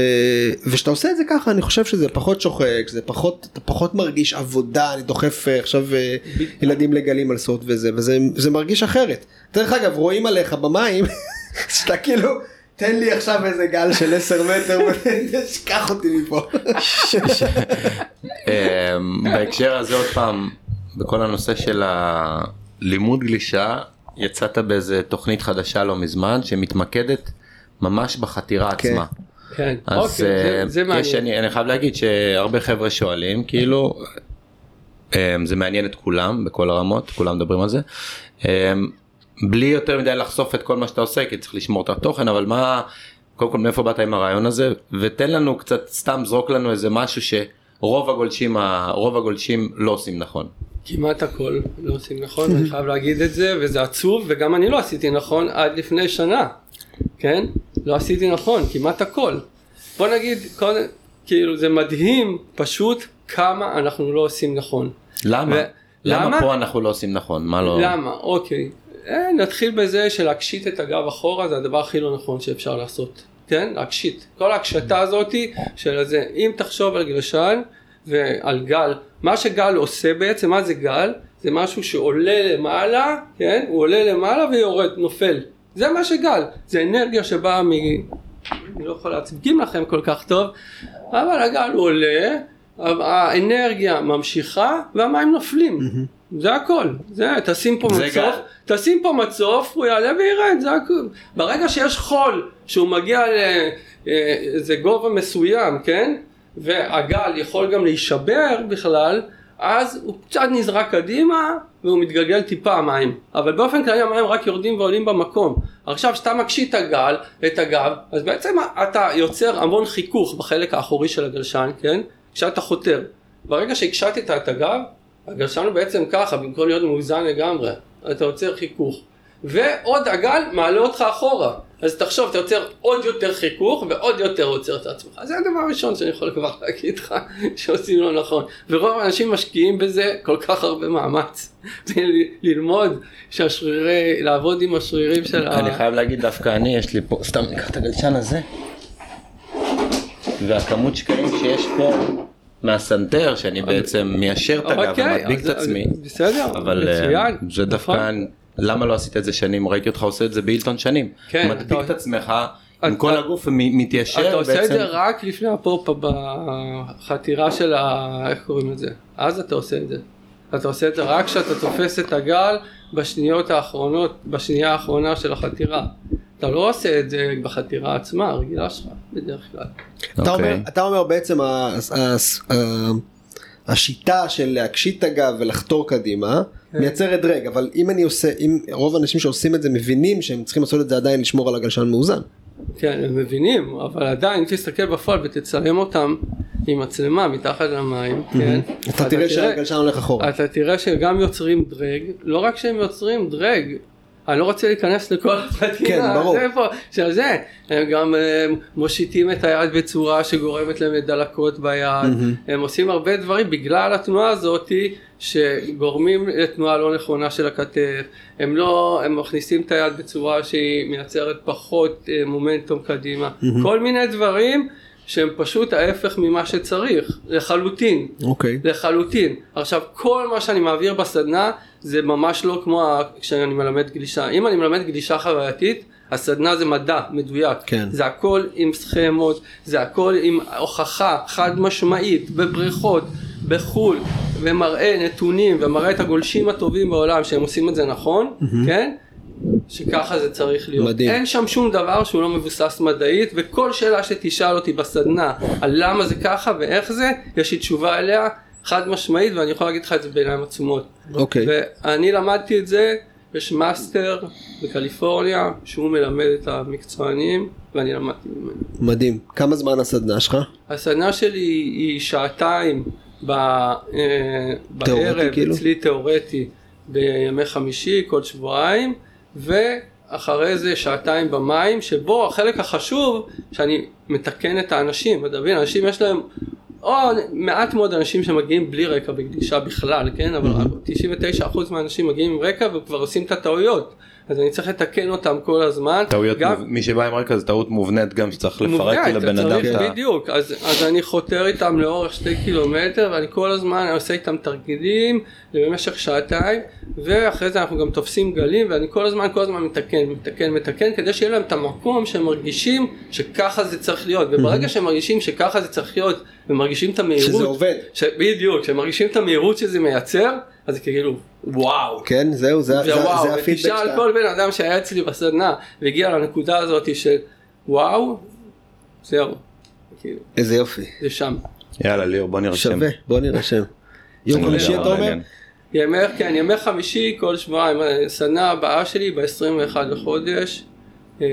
וכשאתה עושה את זה ככה אני חושב שזה פחות שוחק זה פחות אתה פחות מרגיש עבודה אני דוחף אה, עכשיו אה, ילדים לגלים על סוד וזה וזה זה מרגיש אחרת. דרך אגב רואים עליך במים שאתה כאילו תן לי עכשיו איזה גל של 10 מטר ושכח אותי מפה. אמ, בהקשר הזה עוד פעם, בכל הנושא של הלימוד גלישה, יצאת באיזה תוכנית חדשה לא מזמן שמתמקדת ממש בחתירה כן. עצמה. כן. אז אוקיי, זה- אה, זה יש, מעניין. אני, אני חייב להגיד שהרבה חבר'ה שואלים, כאילו, אמ, זה מעניין את כולם בכל הרמות, כולם מדברים על זה. אמ, בלי יותר מדי לחשוף את כל מה שאתה עושה, כי צריך לשמור את התוכן, אבל מה, קודם כל מאיפה באת עם הרעיון הזה, ותן לנו קצת, סתם זרוק לנו איזה משהו שרוב הגולשים, רוב הגולשים לא עושים נכון. כמעט הכל לא עושים נכון, אני חייב להגיד את זה, וזה עצוב, וגם אני לא עשיתי נכון עד לפני שנה, כן? לא עשיתי נכון, כמעט הכל. בוא נגיד, קודם, כאילו זה מדהים פשוט כמה אנחנו לא עושים נכון. למה? ו- למה למה? פה אנחנו לא עושים נכון? מה לא? למה? אוקיי. אה, נתחיל בזה שלהקשיט את הגב אחורה זה הדבר הכי לא נכון שאפשר לעשות. כן? להקשיט. כל ההקשתה הזאתי של זה. אם תחשוב על גלשן ועל גל, מה שגל עושה בעצם, מה זה גל? זה משהו שעולה למעלה, כן? הוא עולה למעלה ויורד, נופל. זה מה שגל. זה אנרגיה שבאה מ... אני לא יכול להצגים לכם כל כך טוב, אבל הגל עולה, האנרגיה ממשיכה והמים נופלים. זה הכל. זה, תשים פה זה מצוף, גל. תשים פה מצוף, הוא יעלה וירד, זה הכל. ברגע שיש חול, שהוא מגיע לאיזה גובה מסוים, כן? והגל יכול גם להישבר בכלל, אז הוא קצת נזרק קדימה והוא מתגלגל טיפה המים. אבל באופן כללי המים רק יורדים ועולים במקום. עכשיו כשאתה מקשיט את הגל, את הגב, אז בעצם אתה יוצר המון חיכוך בחלק האחורי של הגלשן, כן? כשאתה חותר. ברגע שהקשטת את הגב, הגלשן הוא בעצם ככה, במקום להיות מאוזן לגמרי. אתה יוצר חיכוך. ועוד הגל מעלה אותך אחורה. אז תחשוב, אתה יוצר עוד יותר חיכוך ועוד יותר עוצר את עצמך. זה הדבר הראשון שאני יכול כבר להגיד לך שעושים לא נכון. ורוב האנשים משקיעים בזה כל כך הרבה מאמץ. ללמוד שהשרירי, לעבוד עם השרירים של ה... אני חייב להגיד דווקא אני, יש לי פה, סתם ניקח את הגלשן הזה, והכמות שקעים שיש פה מהסנטר, שאני בעצם מיישר את הגב אוקיי, ומדביק את עצמי, בסדר, אבל אה, מצוין. זה דווקא, נכון. למה לא עשית את זה שנים? ראיתי אותך עושה את זה באילטון שנים. כן, מדביק אתה- את עצמך, עם אתה- כל הגוף מתיישר אתה עושה את בעצם. זה רק לפני הפופ בחתירה של ה... איך קוראים לזה? אז אתה עושה את זה. אתה עושה את זה רק כשאתה תופס את הגל בשניות האחרונות, בשנייה האחרונה של החתירה. אתה לא עושה את זה בחתירה עצמה, הרגילה שלך, בדרך כלל. אתה אומר, אוקיי. אתה אומר בעצם השיטה של להקשיט את הגב ולחתור קדימה. מייצרת דרג אבל אם אני עושה אם רוב האנשים שעושים את זה מבינים שהם צריכים לעשות את זה עדיין לשמור על הגלשן מאוזן. כן, הם מבינים, אבל עדיין, תסתכל בפועל ותצלם אותם עם מצלמה מתחת למים, כן? אתה תראה שהגלשן הולך אחורה. אתה תראה שגם יוצרים דרג, לא רק שהם יוצרים דרג, אני לא רוצה להיכנס לכל הפרטים, כן, ברור. זה איפה, של זה, הם גם אה, מושיטים את היד בצורה שגורמת להם לדלקות ביד, הם עושים הרבה דברים בגלל התנועה הזאתי שגורמים לתנועה לא נכונה של הכתף, הם לא, הם מכניסים את היד בצורה שהיא מייצרת פחות אה, מומנטום קדימה, כל מיני דברים שהם פשוט ההפך ממה שצריך, לחלוטין. אוקיי. לחלוטין. עכשיו, כל מה שאני מעביר בסדנה זה ממש לא כמו כשאני מלמד גלישה. אם אני מלמד גלישה חווייתית, הסדנה זה מדע מדויק. כן. זה הכל עם סכמות, זה הכל עם הוכחה חד משמעית, בבריכות, בחו"ל, ומראה נתונים, ומראה את הגולשים הטובים בעולם שהם עושים את זה נכון, כן? שככה זה צריך להיות. מדהים. אין שם שום דבר שהוא לא מבוסס מדעית, וכל שאלה שתשאל אותי בסדנה על למה זה ככה ואיך זה, יש לי תשובה אליה חד משמעית, ואני יכול להגיד לך את זה בעיניים עצומות. אוקיי. ואני למדתי את זה יש מאסטר בקליפורניה שהוא מלמד את המקצוענים ואני למדתי ממנו. מדהים. כמה זמן הסדנה שלך? הסדנה שלי היא שעתיים ב, אה, בערב, כאילו? אצלי תיאורטי בימי חמישי כל שבועיים ואחרי זה שעתיים במים שבו החלק החשוב שאני מתקן את האנשים, אתה מבין, אנשים יש להם או מעט מאוד אנשים שמגיעים בלי רקע בגלישה בכלל, כן, אבל 99% מהאנשים מגיעים עם רקע וכבר עושים את הטעויות אז אני צריך לתקן אותם כל הזמן. טעויות, גם- מוב- מי שבא עם רקע זה טעות מובנית גם שצריך לפרק מובנית, לבן אדם ה... בדיוק, אז, אז אני חותר איתם לאורך שתי קילומטר ואני כל הזמן אני עושה איתם תרגילים במשך שעתיים ואחרי זה אנחנו גם תופסים גלים ואני כל הזמן כל הזמן מתקן מתקן מתקן כדי שיהיה להם את המקום שהם מרגישים שככה זה צריך להיות וברגע שהם מרגישים שככה זה צריך להיות ומרגישים את המהירות שזה עובד. ש... בדיוק, כשהם מרגישים את המהירות שזה מייצר אז זה כאילו וואו כן, זהו, זה זה- וואו, זה הפידבק ותשאל שאתה... כל בן אדם שהיה אצלי בסדנה והגיע לנקודה הזאת של וואו, זהו, כאילו, איזה יופי. זה שם. יאללה ליאור בוא נרשם. שווה, בוא נירשם. יום חמישי אתה אומר? ימי, כן, ימי חמישי כל שבועיים, הסדנה הבאה שלי ב-21 לחודש. אה,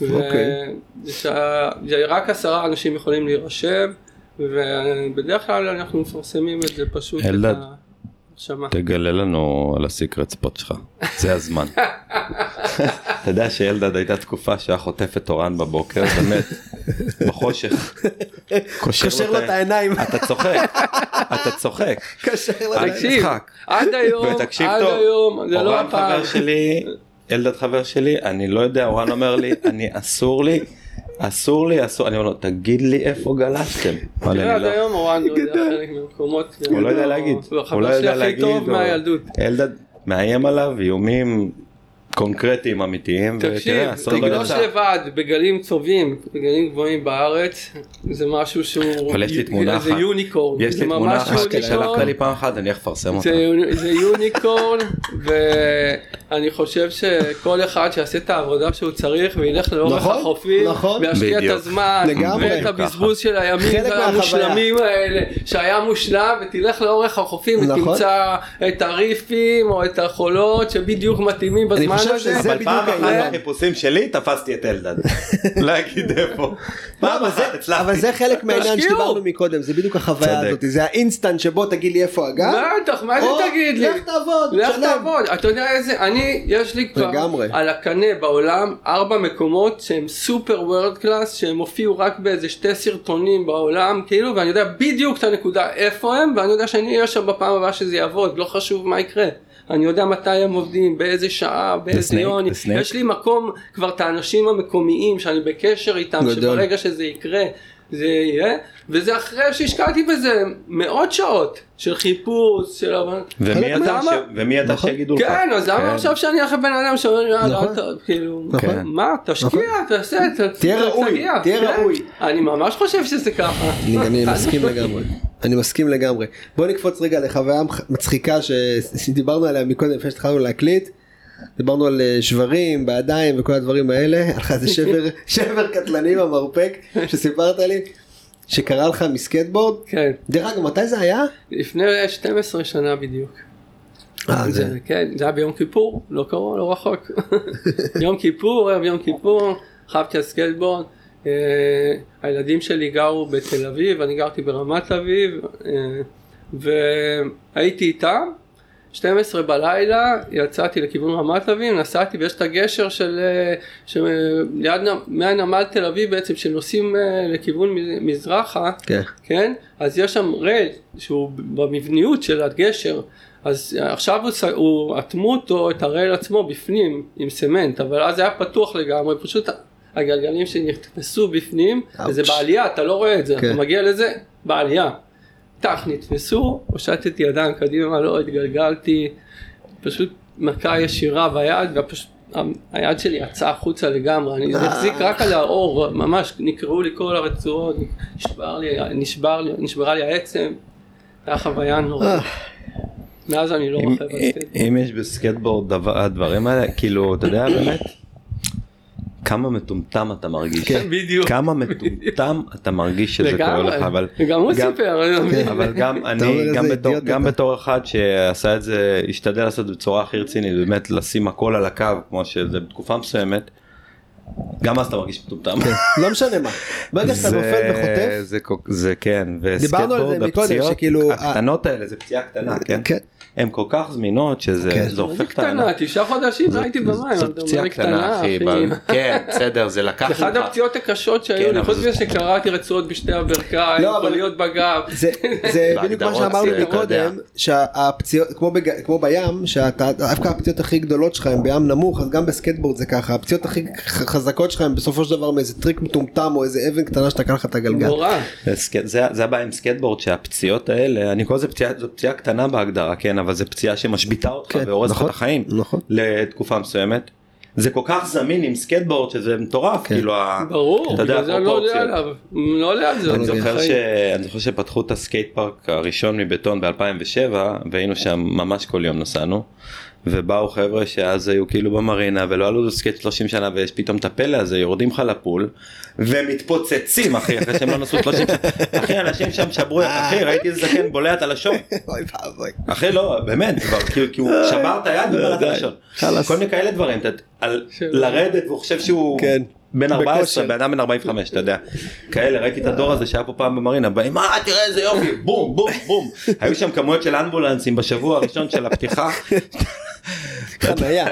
ו- אוקיי. רק עשרה אנשים יכולים להירשם, ובדרך כלל אנחנו מפרסמים את זה פשוט. את אלדד. ההרשמה. תגלה לנו על הסיקרט ספוט שלך, זה הזמן. אתה יודע שאלדד הייתה תקופה שהיה חוטף את אורן בבוקר, באמת, בחושך. קושר לו את העיניים. אתה צוחק, אתה צוחק. קשר לו את העיניים. עד היום, עד היום, זה לא אורן הפעם. חבר שלי, אלדד חבר שלי, אני לא יודע, אורן אומר לי, אני אסור לי, אסור לי, אסור, אני אומר לו, תגיד לי איפה גלשתם. תראה, עד לא- היום אורן לא יודע חלק מהמקומות. הוא לא יודע להגיד, הוא הוא החבר לא שלי הכי טוב מהילדות. אלדד מאיים עליו איומים קונקרטיים אמיתיים, תקשיב, לא תגלוש יצא. לבד בגלים טובים, בגלים גבוהים בארץ, זה משהו שהוא, אבל יש לי תמונה זה אחת. יוניקורן, יש זה לי תמונה אחת, יוניקורן. שלחת לי פעם אחת, אני איך לפרסם אותה. זה, יוני- זה יוניקורן ואני חושב שכל אחד שיעשה את העבודה שהוא צריך וילך לאורך נכון, החופים נכון. וישקיע את. הזמן. ואת הבזבוז של הימים חלק מהחוויה. המושלמים האלה שהיה מושלם ותלך לאורך החופים נכון. ותמצא את הריפים או את החולות שבדיוק מתאימים בזמן חושב הזה. שזה אבל בדיוק פעם אחת העניין. בחיפושים שלי תפסתי את אלדד. להגיד איפה. לא, פעם אבל זה- אחת הצלחתי. אבל זה חלק מהעניין. שדיברנו מקודם, זה בדיוק החוויה. הזאת, זה האינסטנט שבו תגיד לי איפה הגן, בטח, מה זה תגיד לי? לך תעבוד, לך. תעבוד, אתה יודע איזה, אני, יש לי כבר. על הקנה בעולם ארבע מקומות שהם סופר וורד קלאס, שהם הופיעו רק באיזה שתי סרטונים בעולם, כאילו, ואני יודע בדיוק את הנקודה איפה הם, ואני יודע שאני אהיה שם בפעם הבאה שזה יעבוד, לא חשוב מה יקרה. אני יודע מתי הם עובדים, באיזה שעה, באיזה יום. יש לי מקום כבר את האנשים המקומיים שאני בקשר איתם, גדול. שברגע שזה יקרה זה יהיה, וזה אחרי שהשקעתי בזה מאות שעות של חיפוש, של הבנה. ומי אתה למה? ש- ומי אתה נכון. שיגידו לך? כן, אז למה כן. עכשיו שאני אלך לבן אדם שאומר יאללה, נכון. כאילו, נכון. מה, תשקיע, תעשה, ת- תהיה ת- ראוי. תהיה כן. ראוי. אני ממש חושב שזה ככה. אני, אני מסכים לגמרי. אני מסכים לגמרי. בוא נקפוץ רגע לחוויה מצחיקה שדיברנו עליה מקודם לפני שהתחלנו להקליט. דיברנו על אה, שברים בידיים וכל הדברים האלה. היה לך איזה שבר, שבר קטלני במרפק שסיפרת לי שקרה לך מסקייטבורד. כן, דרך אגב מתי זה היה? לפני 12 שנה בדיוק. אה, זה... זה, כן, זה היה ביום כיפור, לא קרוב, לא רחוק. יום כיפור, ערב יום כיפור, רכבתי על סקייטבורד. אה, הילדים שלי גרו בתל אביב, אני גרתי ברמת אביב, אה, והייתי איתם. 12 בלילה יצאתי לכיוון רמת אביב, נסעתי ויש את הגשר של, אה, שליד, נ- מהנמל תל אביב בעצם, שנוסעים אה, לכיוון מזרחה, כן. כן? אז יש שם רייל שהוא במבניות של הגשר, אז עכשיו הוא, הוא אטמו אותו, את הרייל עצמו בפנים עם סמנט, אבל אז היה פתוח לגמרי, פשוט הגלגלים שנתפסו בפנים. וזה בעלייה, אתה לא רואה את זה, כן. אתה מגיע לזה בעלייה. טח, נתפסו, הושטתי ידיים קדימה, לא התגלגלתי, פשוט מכה ישירה ביד, ופשוט היד שלי יצאה החוצה לגמרי, אני אה. החזיק רק על העור, ממש נקרעו לי כל הרצועות, נשבר לי, נשבר לי, נשברה לי העצם, היה חוויה נוראית. אה, מאז אני לא רוכב על סקייטבורד. אם יש בסקייטבורד דבר- הדברים האלה, כאילו, אתה יודע באמת, כמה מטומטם אתה מרגיש. כן. בדיוק. כמה מטומטם אתה מרגיש שזה קורה. לך, אבל וגם הוא גם- סיפר. לא. אבל גם אני, גם בתור, גם אחד שעשה את זה, השתדל לעשות בצורה הכי רצינית, באמת לשים הכל על הקו, כמו שזה בתקופה מסוימת, גם אז אתה מרגיש מטומטם. לא משנה מה. ברגע שאתה זה- נופל וחוטף, זה, כן, מקודם, הפציעות הקטנות האלה, זה פציעה קטנה, כן? כן. הן כל כך זמינות שזה כן. זה הופך את קטנה? הענף. תשעה חודשים הייתי במים. זאת פציעה קטנה אחי, כן בסדר זה לקח זה אחת לך. הפציעות הקשות כן, שהיו לי, אבל חוץ זה- מזה שקראתי רצועות בשתי הברכיים, לא, חוליות בגב. זה זה בדיוק מה שאמרנו. מקודם שהפציעות כמו בים שאתה דווקא הפציעות הכי גדולות שלך הם בים נמוך אז גם בסקטבורד זה ככה הפציעות הכי חזקות שלך הם בסופו של דבר מאיזה טריק מטומטם או איזה אבן קטנה שתקע לך את הגלגל. זה זה הבעיה עם סקטבורד שהפציעות האלה אני קורא לזה פציעה קטנה בהגדרה כן אבל זה פציעה שמשביתה אותך כן, והורסת נכון, את החיים נכון. לתקופה מסוימת. זה כל כך זמין עם סקטבורד שזה מטורף כן. כאילו ברור, אתה יודע, זה לא עולה. עליו. לא עולה על זה. אני. זוכר, ש... אני זוכר שפתחו את הסקייט פארק הראשון מבטון ב-2007 והיינו שם ממש כל יום נסענו ובאו חבר'ה שאז היו כאילו במרינה ולא עלו סקייט 30 שנה ויש פתאום את הפלא הזה יורדים לך לפול ומתפוצצים אחי אחרי שהם לא נסעו 30 שנה אחי אנשים שם שברו אחי ראיתי איזה זקן בולע את הלשון. אחי לא באמת כבר כאילו כי הוא שבר את היד ובלע את הלשון. כל מיני כאלה דברים אתה- על לרדת והוא חושב שהוא כן. בן 14 בכושר. בן אדם בן 45 אתה יודע כאלה ראיתי את הדור הזה שהיה פה פעם במרינה באים מה תראה איזה יופי בום בום בום היו שם כמויות של אמבולנסים בשבוע הראשון של הפתיחה חניה.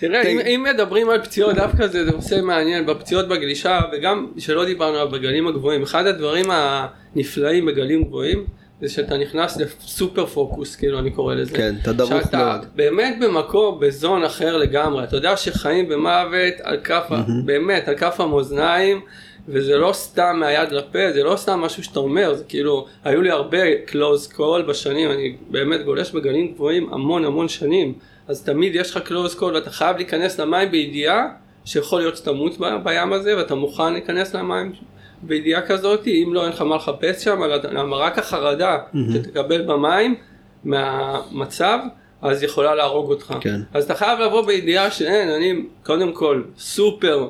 תראה, אם. אם מדברים על פציעות דווקא זה נושא מעניין בפציעות בגלישה וגם שלא דיברנו על בגלים הגבוהים אחד הדברים הנפלאים בגלים גבוהים זה שאתה נכנס לסופר פוקוס כאילו אני קורא לזה. כן, אתה דרוך שאתה מאוד. באמת במקום בזון אחר לגמרי אתה יודע שחיים במוות על כף ה- באמת על כף המאזניים. וזה לא סתם מהיד לפה, זה לא סתם משהו שאתה אומר, זה כאילו, היו לי הרבה close call בשנים, אני באמת גולש בגלים גבוהים המון המון שנים, אז תמיד יש לך close call ואתה חייב להיכנס למים בידיעה שיכול להיות שתמות בים הזה ואתה מוכן להיכנס למים בידיעה כזאת, אם לא אין לך מה לחפש שם, למה רק החרדה שתקבל במים מהמצב, אז יכולה להרוג אותך. כן. אז אתה חייב לבוא בידיעה שאין, אני קודם כל סופר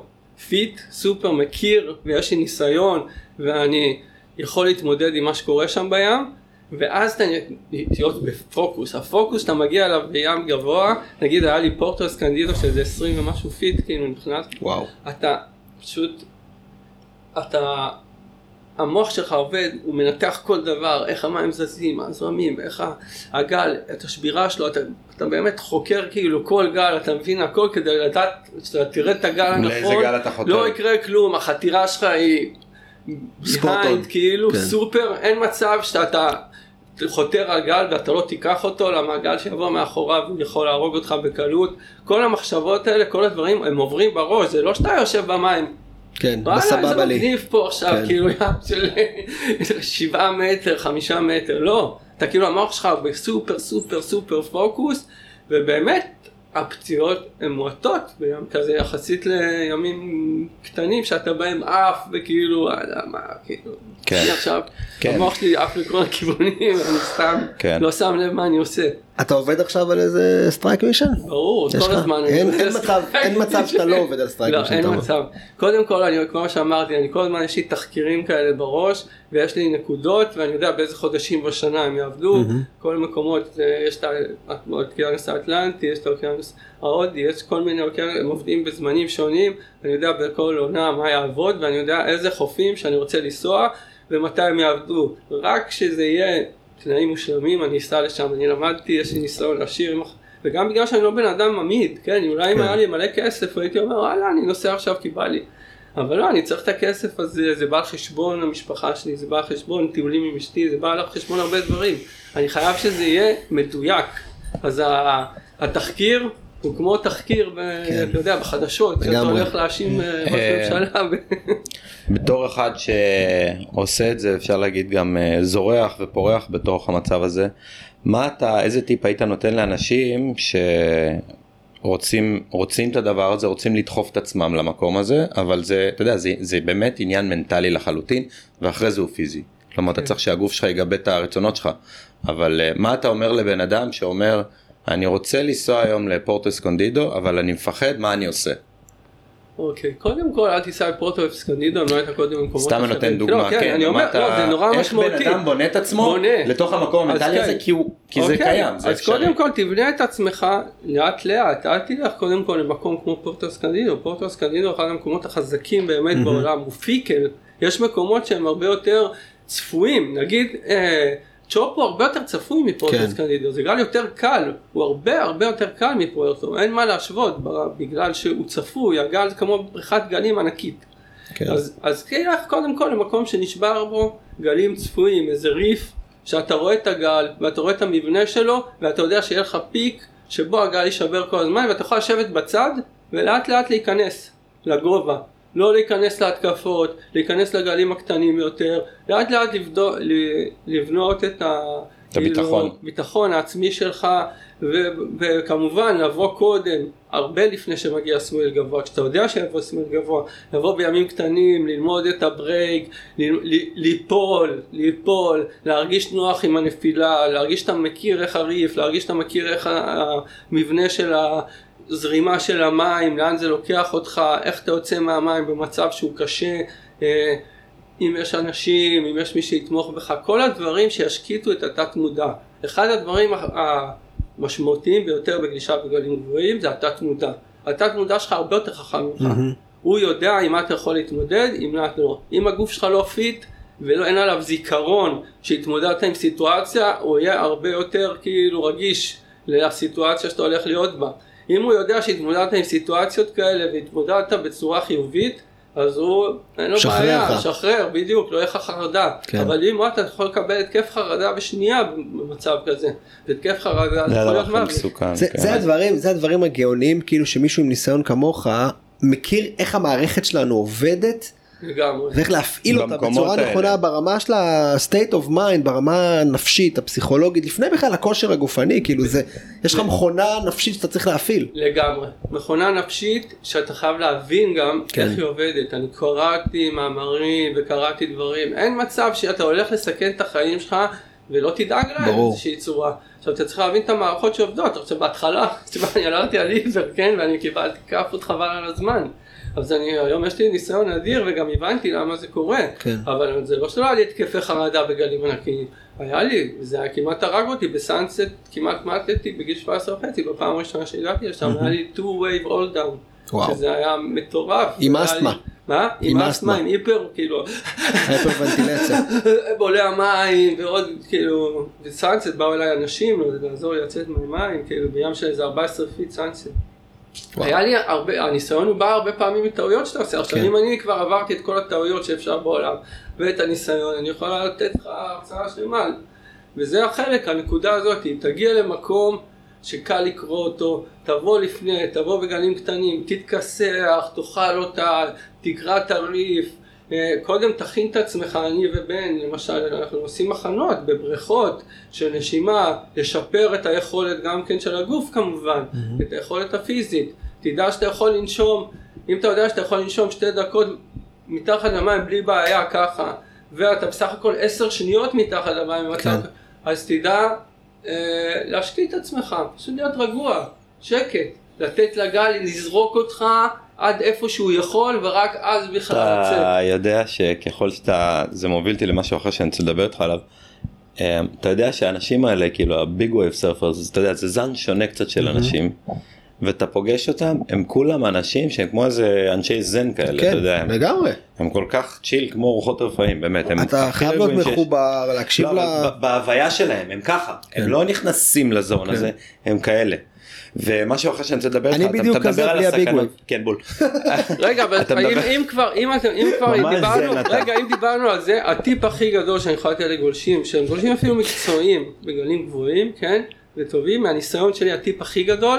פיט, סופר מכיר, ויש לי ניסיון, ואני יכול להתמודד עם מה שקורה שם בים, ואז אתה להיות בפוקוס. הפוקוס שאתה מגיע אליו בים גבוה, נגיד היה לי פוארטו אסקונדידו שזה 20 ומשהו פיט, כאילו נכנס, וואו. אתה פשוט, אתה, המוח שלך עובד, הוא מנתח כל דבר, איך המים זזים, הזרמים, איך הגל, את השבירה שלו, אתה, אתה באמת חוקר כאילו כל גל, אתה מבין הכל כדי לדעת, שאתה תראה את הגל הנכון, גל. לא יקרה כלום, החתירה שלך היא ספורט און. behind, כאילו כן. סופר, אין מצב שאתה חותר על גל ואתה לא תיקח אותו, למה הגל שיבוא מאחוריו יכול להרוג אותך בקלות, כל המחשבות האלה, כל הדברים, הם עוברים בראש, זה לא שאתה יושב במים. כן, בסבבה איזה לי. מגניב פה עכשיו, כן. כאילו ים של שבעה מטר, חמישה מטר, לא. אתה כאילו המוח שלך בסופר סופר סופר פוקוס, ובאמת הפציעות הן מועטות בים כזה יחסית לימים קטנים שאתה בהם עף וכאילו, וואלה, מה, כאילו, כן. עכשיו, כן. המוח שלי עף לכל הכיוונים, אני סתם כן. לא שם לב מה אני עושה. אתה עובד עכשיו על איזה strike mission? ברור, כל לך? הזמן. אין- אין מצב- אין מצב שאתה לא עובד על strike לא, mission, אין אתה אומר. מצב. קודם כל, אני, כמו שאמרתי, אני כל הזמן יש לי תחקירים כאלה בראש, ויש לי נקודות, ואני יודע באיזה חודשים בשנה הם יעבדו. כל מקומות, אה, יש את האוקיינוס האטלנטי, יש את האוקיינוס ההודי, יש כל מיני אוקיינוס, הם עובדים בזמנים שונים, אני יודע בכל עונה מה יעבוד, ואני יודע איזה חופים שאני רוצה לנסוע, ומתי הם יעבדו. רק כשזה יהיה תנאים מושלמים, אני אסע לשם, אני למדתי, יש לי ניסיון. הח- וגם בגלל שאני לא בן אדם עמיד, כן, אולי אם כן. היה לי מלא כסף, הייתי אומר, וואלה, אני נוסע עכשיו כי בא לי. אבל לא, אני צריך את הכסף הזה, זה בא על חשבון המשפחה שלי, זה בא על חשבון טיולים עם אשתי, זה בא על חשבון הרבה דברים. אני חייב שזה יהיה מדויק. אז התחקיר הוא כמו תחקיר, כן. אתה יודע, בחדשות, שאתה. הולך להאשים אה, ראש אה, ממשלה. ו- בתור אחד שעושה את זה אפשר להגיד גם אה, זורח ופורח בתוך המצב הזה מה אתה איזה טיפ היית נותן לאנשים שרוצים רוצים את הדבר הזה רוצים לדחוף את עצמם למקום הזה אבל זה אתה יודע זה, זה באמת עניין מנטלי לחלוטין ואחרי זה הוא פיזי כלומר אתה צריך שהגוף שלך יגבה את הרצונות שלך אבל מה אתה אומר לבן אדם שאומר אני רוצה לנסוע היום לפורטו אסקונדידו אבל אני מפחד מה אני עושה. אוקיי, קודם כל אל תיסע בפרוטו אפסקנידו, אם לא היית קודם במקומות סתם אני נותן דוגמה, לא, כן, אני אומר, לא, זה נורא משמעותי. איך בן אדם בונה את עצמו בונה. לתוך המקום אז המנטלי כן. הזה כי הוא- כי זה אוקיי, קיים, זה אז אפשרי. קודם כל תבנה את עצמך לאט לאט, אל תלך קודם כל למקום כמו פורטו אסקנדינו, פורטו אסקנדינו הוא אחד המקומות החזקים באמת בעולם, הוא פיקל, יש מקומות שהם הרבה יותר צפויים, נגיד אה, צ'ופו הרבה יותר צפוי מפורטו כן. אסקנדינו, זה גל יותר קל, הוא הרבה הרבה יותר קל מפורטו, אין מה להשוות בגלל שהוא צפוי, הגל זה כמו בריכת גלים ענקית. כן. אז, אז תלך קודם כל למקום שנשבר בו גלים צפויים, איזה ריף, שאתה רואה את הגל ואתה רואה את המבנה שלו ואתה יודע שיהיה לך פיק שבו הגל יישבר כל הזמן ואתה יכול לשבת בצד ולאט לאט להיכנס לגובה. לא להיכנס להתקפות, להיכנס לגלים הקטנים יותר, לאט לאט לבדו, לבנות את ה... את הביטחון. כאילו, ביטחון העצמי שלך, ו- וכמובן לבוא קודם, הרבה לפני שמגיע סמואל גבוה, כשאתה יודע שיבוא סמואל גבוה, לבוא בימים קטנים, ללמוד את הברייק, ל- ל- ליפול, ליפול, להרגיש נוח עם הנפילה, להרגיש שאתה מכיר איך הריף, להרגיש שאתה מכיר איך ה- המבנה של הזרימה של המים, לאן זה לוקח אותך, איך אתה יוצא מהמים במצב שהוא קשה. אה, אם יש אנשים, אם יש מי שיתמוך בך, כל הדברים שישקיטו את התת מודע. אחד הדברים המשמעותיים ביותר בגלישה בגלים גבוהים זה התת מודע. התת מודע שלך הרבה יותר חכם ממך. הוא יודע עם מה אתה יכול להתמודד, עם מה אתה לא. אם הגוף שלך לא fit ואין עליו זיכרון שהתמודדת עם סיטואציה, הוא יהיה הרבה יותר כאילו רגיש לסיטואציה שאתה הולך להיות בה. אם הוא יודע שהתמודדת עם סיטואציות כאלה והתמודדת בצורה חיובית, אז הוא, אין לו שחרר בעיה, לך. שחרר, בדיוק, לא יהיה לך חרדה. כן. אבל אם אתה יכול לקבל התקף חרדה בשנייה במצב כזה, והתקף חרדה זה יכול להיות מוות. מסוכן. זה, כן. זה הדברים זה הדברים הגאוניים כאילו שמישהו עם ניסיון כמוך מכיר איך המערכת שלנו עובדת לגמרי. ואיך להפעיל אותה בצורה האלה. נכונה ברמה של ה-state of mind ברמה הנפשית הפסיכולוגית לפני בכלל הכושר הגופני כאילו זה יש לך מכונה נפשית שאתה צריך להפעיל. לגמרי. מכונה נפשית שאתה חייב להבין גם כן. איך היא עובדת. אני קראתי מאמרים וקראתי דברים. אין מצב שאתה הולך לסכן את החיים שלך ולא תדאג להם. באיזושהי צורה. עכשיו אתה צריך להבין את המערכות שעובדות. עכשיו בהתחלה, אני עלרתי על עיוור, כן, ואני קיבלתי כאפות חבל על הזמן. אז אני, היום יש לי ניסיון אדיר וגם הבנתי למה זה קורה. כן. אבל זה לא שלא היה לי התקפי חרדה בגלים ענקיים. היה לי, זה היה כמעט הרג אותי בסאנסט, כמעט מתתי בגיל 17 וחצי, בפעם הראשונה שהגעתי לשם, היה לי two wave hold down. וואו. שזה היה מטורף. עם אסתמה. מה? עם אסתמה. עם היפר, כאילו, היפרוונטילציה. בולע המים ועוד, כאילו, וסאנסט באו אליי אנשים לעזור לי לצאת מהמים, כאילו, בים של איזה 14 פיט סאנסט. וואו. היה לי הרבה, הניסיון הוא בא הרבה פעמים מטעויות שאתה עושה. עכשיו כן. אם אני כבר עברתי את כל הטעויות שאפשר בעולם ואת הניסיון, אני יכולה לתת לך הרצאה שלמה. וזה החלק, הנקודה הזאת, תגיע למקום שקל לקרוא אותו, תבוא לפני, תבוא בגלים קטנים, תתכסח, תאכל אותה, תקרא אה, קודם תכין את עצמך, אני ובן, למשל, אנחנו עושים מחנות בבריכות של נשימה, לשפר את היכולת גם כן של הגוף כמובן, את היכולת הפיזית. תדע שאתה יכול לנשום, אם אתה יודע שאתה יכול לנשום שתי דקות מתחת למים בלי בעיה ככה, ואתה בסך הכל עשר שניות מתחת למים, כן. כן. אז תדע אה, להשקיט את עצמך, פשוט להיות רגוע, שקט, לתת לגל לזרוק אותך עד איפה שהוא יכול ורק אז בכלל לצאת. אתה יודע שככל שאתה זה מוביל אותי למשהו אחר שאני רוצה לדבר איתך עליו. אה, אתה יודע שהאנשים האלה כאילו הביג וויב סרפרס אתה יודע זה זן שונה קצת של אנשים ואתה פוגש אותם הם כולם אנשים שהם כמו איזה אנשי זן כאלה אתה כן יודע הם, לגמרי. הם כל כך צ'יל כמו רוחות רפאים באמת הם אתה חייב להיות שיש. מחובר להקשיב לא, ל... אבל ב- בהוויה שלהם הם ככה כן. הם לא נכנסים לזון כן. הזה הם כאלה. ומשהו אחר שאני רוצה לדבר אני איתך אתה- מדבר על הסכנות. כן בול רגע, אם, כבר, אם, כבר דיברנו. רגע, אם דיברנו על זה, הטיפ הכי גדול שאני יכול לתת לגולשים, שהם גולשים אפילו מקצועיים בגלים גבוהים, כן, וטובים, מהניסיון שלי הטיפ הכי גדול,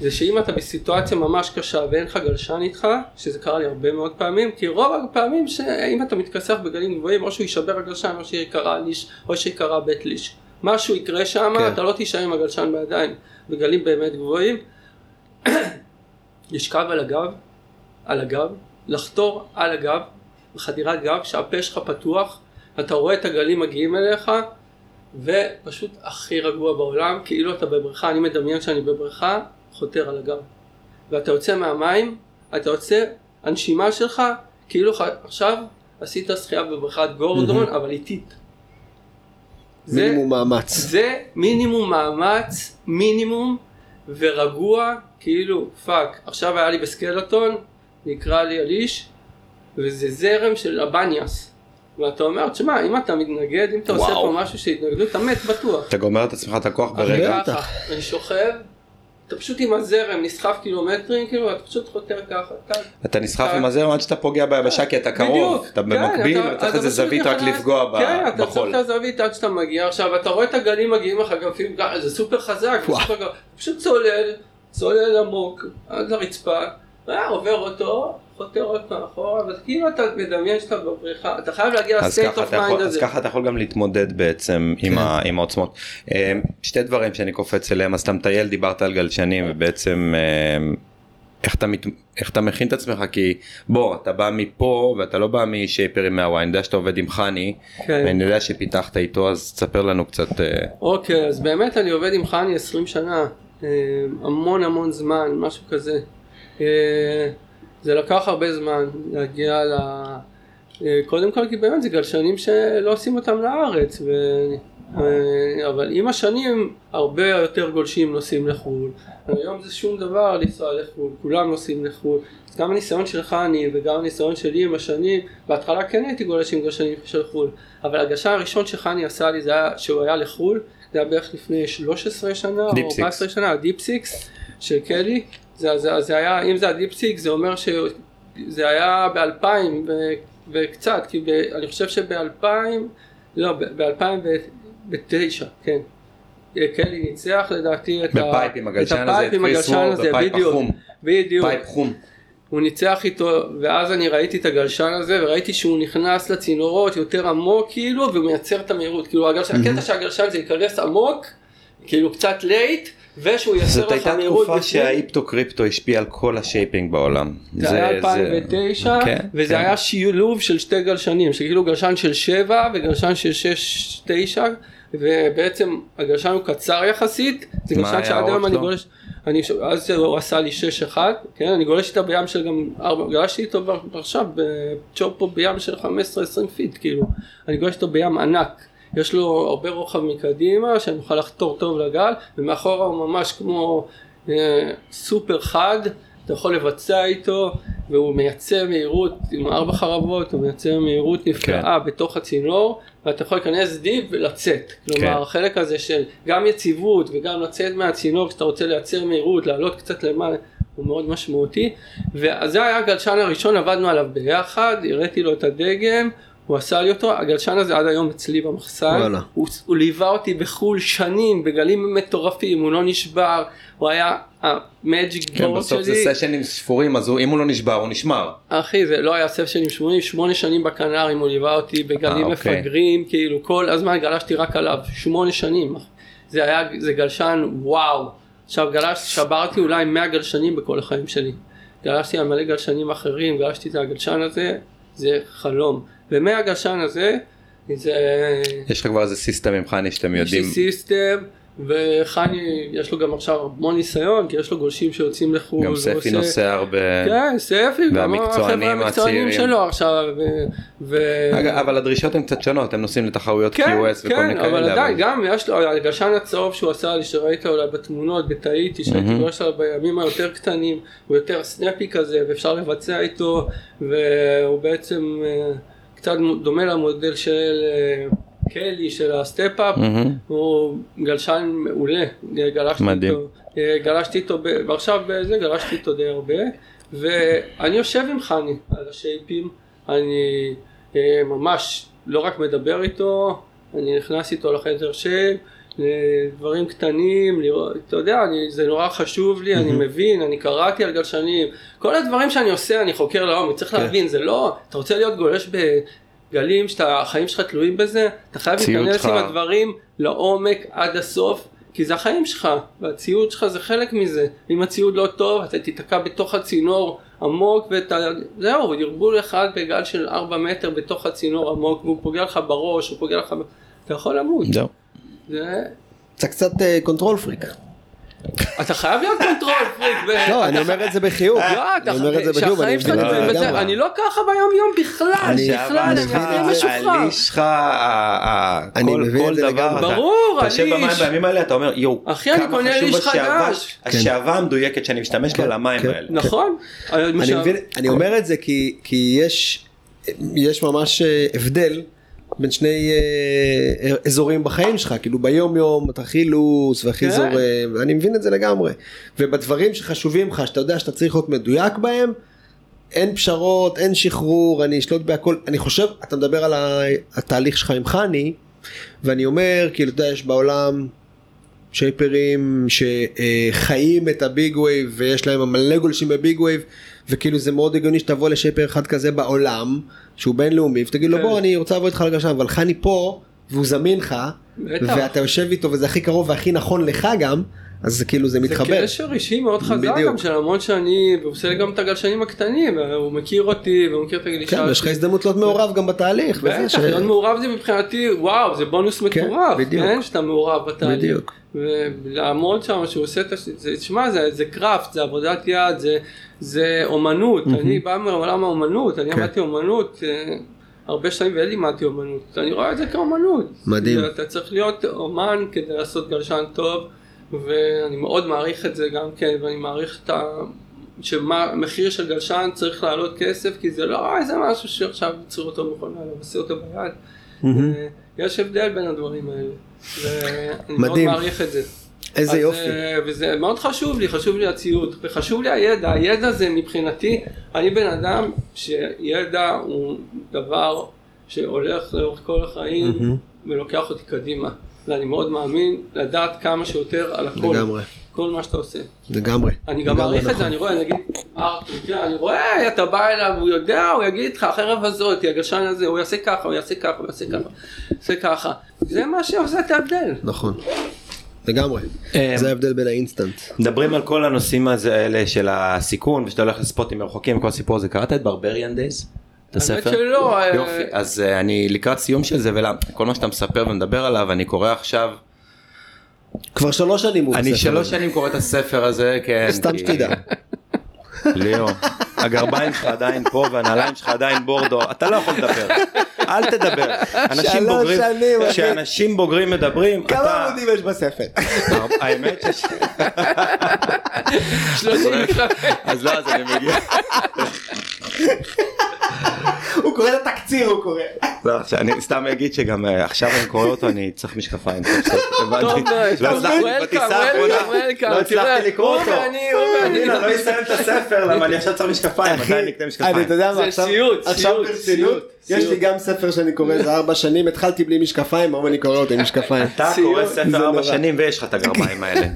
זה שאם אתה בסיטואציה ממש קשה ואין לך גלשן איתך, שזה קרה לי הרבה מאוד פעמים, כי רוב הפעמים שאם אתה מתכסח בגלים גבוהים, או שהוא יישבר הגלשן, או שיקרה ליש, או שיקרה בית ליש. משהו יקרה שם, כן. אתה לא תישאר עם הגלשן בידיים, בגלים באמת גבוהים. לשכב על הגב, על הגב, לחתור על הגב, בחדירת גב, שהפה שלך פתוח, אתה רואה את הגלים מגיעים אליך, ופשוט הכי רגוע בעולם, כאילו אתה בבריכה, אני מדמיין שאני בבריכה, חותר על הגב. ואתה יוצא מהמים, אתה יוצא הנשימה שלך, כאילו עכשיו עשית שחייה בבריכת גורדון, אבל איטית. זה- מינימום מאמץ. זה מינימום מאמץ, מינימום, ורגוע, כאילו, פאק, עכשיו היה לי בסקלטון, נקרא לי אליש, וזה זרם של הבניאס. ואתה אומר, תשמע, אם אתה מתנגד, אם אתה עושה וואו. פה משהו שהתנגדות, אתה מת בטוח. אתה גומר את עצמך את הכוח ברגע. אני שוכב, אתה פשוט עם הזרם, נסחף קילומטרים, כאילו, אתה פשוט חותר ככה, טק, אתה נסחף עם הזרם עד שאתה פוגע ביבשה כי אתה קרוב. בדיוק, אתה כן, במקביל אתה- וצריך אתה איזה זווית רק לפגוע ב- כן, אתה בחול. צריך את הזווית עד שאתה מגיע. עכשיו, אתה רואה את הגלים מגיעים לך, גם לפעמים זה סופר חזק. פשוט צולל, צולל עמוק, עד לרצפה, אה, עובר אותו, חותר עוד פעם אחורה, אבל כאילו אתה מדמיין שאתה בבריכה, אתה חייב להגיע אז ל state of mind אז הזה. ככה אתה יכול גם להתמודד בעצם עם, ה, עם העוצמות. אה, שתי דברים שאני קופץ אליהם, אז אתה מטייל, דיברת על גלשנים ובעצם אה, איך אתה, מת, איך אתה מכין את עצמך כי בוא אתה בא מפה ואתה לא בא משייפרים מהוואי, אני יודע שאתה עובד עם חני, כן. ואני יודע שפיתחת איתו אז תספר לנו קצת. אה, אוקיי, אז באמת אני עובד עם חני 20 שנה, אה, המון המון זמן, משהו כזה. זה לקח הרבה זמן להגיע ל... אה, קודם כל כי באמת זה גלשנים שלא עושים אותם לארץ, ו... אה, אבל עם השנים הרבה יותר גולשים נוסעים לחו"ל. היום זה שום דבר לנסוע לחו"ל, כולם נוסעים לחו"ל. אז גם הניסיון של חני וגם הניסיון שלי עם השנים, בהתחלה כן הייתי גולש עם גלשנים של חו"ל, אבל הגלשן הראשון שחני עשה לי זה היה שהוא היה לחו"ל, זה היה בערך לפני 13 שנה או Deep Six. 14 שנה, ה Deep Six של קלי, זה, זה, זה היה, אם זה ה Deep Six זה אומר שזה היה ב-2000 וקצת, כי ב, אני חושב שב-2000, לא, ב-2009, כן. קלי ניצח לדעתי את ה- בפייפ עם הגלשן את הזה, הפייפ עם הגלשן וור, הזה, בפייפ בדיוק, החום. בדיוק. פייפ חום. הוא ניצח איתו, ואז אני ראיתי את הגלשן הזה, וראיתי שהוא נכנס לצינורות יותר עמוק כאילו, ומייצר את המהירות. כאילו הגלשן, הקטע שהגלשן זה ייכנס עמוק, כאילו קצת לייט, ושהוא זאת לך הייתה מהירות. תקופה בפנים. שהאיפטו קריפטו השפיע על כל השייפינג בעולם. זה היה 2009, כן, וזה כן. היה שילוב של שתי גלשנים, שכאילו גלשן של 7 וגלשן של 6-9, ובעצם הגלשן הוא קצר יחסית, זה גלשן שעד היום אני? גולש, אני, אז הוא עשה לי 6-1, כן, אני גולש איתה בים של גם 4, גלשתי איתו עכשיו בצ'ופו בים של 15-20 פיט, כאילו, אני גולש איתו בים ענק. יש לו הרבה רוחב מקדימה, שאני יכול לחתור טוב לגל, ומאחורה הוא ממש כמו אה, סופר חד, אתה יכול לבצע איתו, והוא מייצר מהירות עם ארבע חרבות, הוא מייצר מהירות נפלאה כן. בתוך הצינור, ואתה יכול להיכנס דיפ ולצאת. כלומר, כן. החלק הזה של גם יציבות וגם לצאת מהצינור כשאתה רוצה לייצר מהירות, לעלות קצת למעלה. הוא מאוד משמעותי, וזה היה הגלשן הראשון, עבדנו עליו ביחד, הראיתי לו את הדגם, הוא עשה לי אותו, הגלשן הזה עד היום אצלי במחסן. הוא, הוא ליווה אותי בחו"ל שנים, בגלים מטורפים, הוא לא נשבר, הוא היה המג'יק כן, בורד בסוף זה שלי, סשנים ספורים אז הוא- אם הוא לא נשבר הוא נשמר. אחי זה לא היה סשנים 80, שמונה שנים בקנרים הוא ליווה אותי בגלים אה, אוקיי. מפגרים, כאילו כל הזמן גלשתי רק עליו, שמונה שנים, זה היה, זה גלשן וואו, עכשיו גלש, שברתי אולי 100 גלשנים בכל החיים שלי, גלשתי על מלא גלשנים אחרים, גלשתי את הגלשן הזה, זה חלום, ומהגלשן הזה, זה... יש לך כבר איזה סיסטם עם חני שאתם יש לי יודעים. סיסטם, וחני יש לו גם עכשיו המון ניסיון, כי יש לו גולשים שיוצאים לחו"ל. גם ספי עושה- נוסע הרבה. כן, ספי, גם החבר'ה המקצוענים. שלו עכשיו. ו... אגב, אבל הדרישות הן קצת שונות הם נוסעים לתחרויות כן, QS וכל כן, מיני כאלה. אבל עדיין, גם יש לו, הגלשן הצהוב שהוא עשה לי, שראית אולי בתמונות, בתאיטי, שהייתי מהמם. גולש עליו בימים היותר קטנים, הוא יותר סנאפי כזה, ואפשר לבצע איתו, והוא בעצם אה, קצת דומה למודל של אה, קלי, של הסטפ-אפ, מהמם. הוא גלשן מעולה, גלשתי מדהים. איתו, אה, גלשתי איתו, ב- ועכשיו בזה גלשתי איתו די הרבה, ואני יושב עם חני על השייפים, אני אה, ממש לא רק מדבר איתו, אני נכנס איתו לחדר שייפ, דברים קטנים, לראות, אתה יודע, אני, זה נורא חשוב לי, אני מבין, אני קראתי על גלשנים, כל הדברים שאני עושה אני חוקר לעומק, צריך כן. להבין, זה לא, אתה רוצה להיות גולש בגלים שהחיים שלך תלויים בזה, אתה חייב להיכנס. עם הדברים לעומק עד הסוף, כי זה החיים שלך, והציוד שלך זה חלק מזה, אם הציוד לא טוב אתה תיתקע בתוך הצינור עמוק ואתה, זהו, ירבול אחד בגל של 4 מטר בתוך הצינור עמוק והוא פוגע לך בראש, הוא פוגע לך, אתה יכול למות, זהו. זה... אתה קצת קונטרול פריק. אתה חייב להיות קונטרול פריק. לא, אני אומר את זה בחיוב. לא, אתה- אני אומר את זה בחיוב, אני שהחיים שלך את זה נמצאים בזה, לגמרי. אני לא ככה ביום יום בכלל, אני- בכלל, אני אני מבין את חייב זה. משוחרר. הליש שלך, כל- מבין כל את זה דבר, ברור, אתה יושב. במים בימים האלה, אתה אומר, יואו, אחי, אני כמה קונה חשוב ליש השעווה- חדש." השעווה המדויקת שאני משתמש בה כן, למים כן. האלה. נכון. אני אומר את זה כי, כי יש, יש ממש אה, הבדל בין שני אה, אזורים בחיים שלך, כאילו ביום יום אתה הכי loose והכי כן. זורם, ואני מבין את זה לגמרי. ובדברים שחשובים לך, שאתה יודע שאתה צריך להיות מדויק בהם, אין פשרות, אין שחרור, אני אשלוט בהכל, אני חושב, אתה מדבר על התהליך שלך עם חני, ואני אומר, כאילו, אתה יודע, יש בעולם שייפרים שחיים את ה big wave ויש להם מלא גולשים ב big wave וכאילו זה מאוד הגיוני שתבוא לשייפר אחד כזה בעולם שהוא בינלאומי ותגיד לו כן. בוא אני רוצה לעבוד איתך לגשם אבל חני פה והוא זמין לך. ואתה יושב איתו וזה הכי קרוב והכי נכון לך גם אז זה כאילו זה זה מתחבר. קשר אישי מאוד חזק בדיוק. גם של המון שנים, והוא עושה גם את הגלשנים הקטנים, הוא מכיר אותי, והוא מכיר את הגלישה. כן, ויש לך הזדמנות להיות מעורב גם בתהליך. בטח, להיות מעורב זה מבחינתי, וואו, זה בונוס כן, מטורף. כן, שאתה מעורב בתהליך. בדיוק. ולעמוד שם, שהוא עושה את. זה, תשמע, זה, זה קראפט, זה עבודת יד, זה, זה אומנות, אני בא מעולם האומנות, אני כן. למדתי אומנות. אה, הרבה שנים ולימדתי אומנות, אני רואה את זה כאומנות. מדהים. אתה צריך להיות אומן כדי לעשות גלשן טוב, ואני מאוד מעריך את זה גם כן, ואני מעריך את ה... שמחיר של גלשן צריך לעלות כסף, כי זה לא איזה משהו שעכשיו ייצרו אותו מכונה, אלא עושה אותו ביד. אה, יש הבדל בין הדברים האלה, ואני מאוד. מעריך את זה. איזה אז, יופי. אה, וזה מאוד חשוב לי, חשוב לי הציוד, וחשוב לי הידע, הידע זה מבחינתי, אני בן אדם שידע הוא דבר שהולך לאורך כל החיים ולוקח אותי קדימה, ואני מאוד מאמין לדעת כמה שיותר על הכל, לגמרי. כל מה שאתה עושה. לגמרי. אני גם מעריך את נכון. זה, אני רואה, נגיד, ארתור, כן, אני רואה, אתה בא אליו, הוא יודע, הוא יגיד לך, החרב הזאת, הגלשן הזה, הוא יעשה ככה, הוא יעשה ככה, הוא יעשה ככה. זה מה שעושה את ההבדל. נכון. לגמרי. אה, זה ההבדל בין האינסטנט. מדברים על כל הנושאים האלה של הסיכון ושאתה הולך לספוטים מרחוקים וכל הסיפור הזה קראת את Barbarian Days? את הספר? שלא, אה, יופי אז אה, אני לקראת סיום של זה וכל מה שאתה מספר ומדבר עליו אני קורא עכשיו כבר שלוש שנים הוא אני שלוש. שנים קורא את הספר הזה כן סתם שתדע. ליאו הגרביים שלך עדיין פה והנעליים שלך עדיין בורדו אתה לא יכול לדבר אל תדבר אנשים שלוש בוגרים. כשאנשים בוגרים מדברים כמה אתה עמודים יש בספר? האמת ש... שלושים אז לא אז אני מגיע הוא קורא את התקציר הוא קורא. לא, שאני סתם אגיד שגם אה, עכשיו אני קורא אותו אני צריך משקפיים. טוב, לא הצלחתי לא לקרוא הוא אותו. ואני, הוא ואני. הנה, לא אסיים את הספר למה אני עכשיו צריך משקפיים, אחי, אני, משקפיים? אתה יודע מה, זה עכשיו, סיוט, עכשיו ברצינות, יש לי. גם ספר שאני קורא איזה ארבע שנים, התחלתי בלי משקפיים, היום אני קורא אותו עם משקפיים. אתה. קורא ספר ארבע. שנים ויש לך את הגרביים האלה.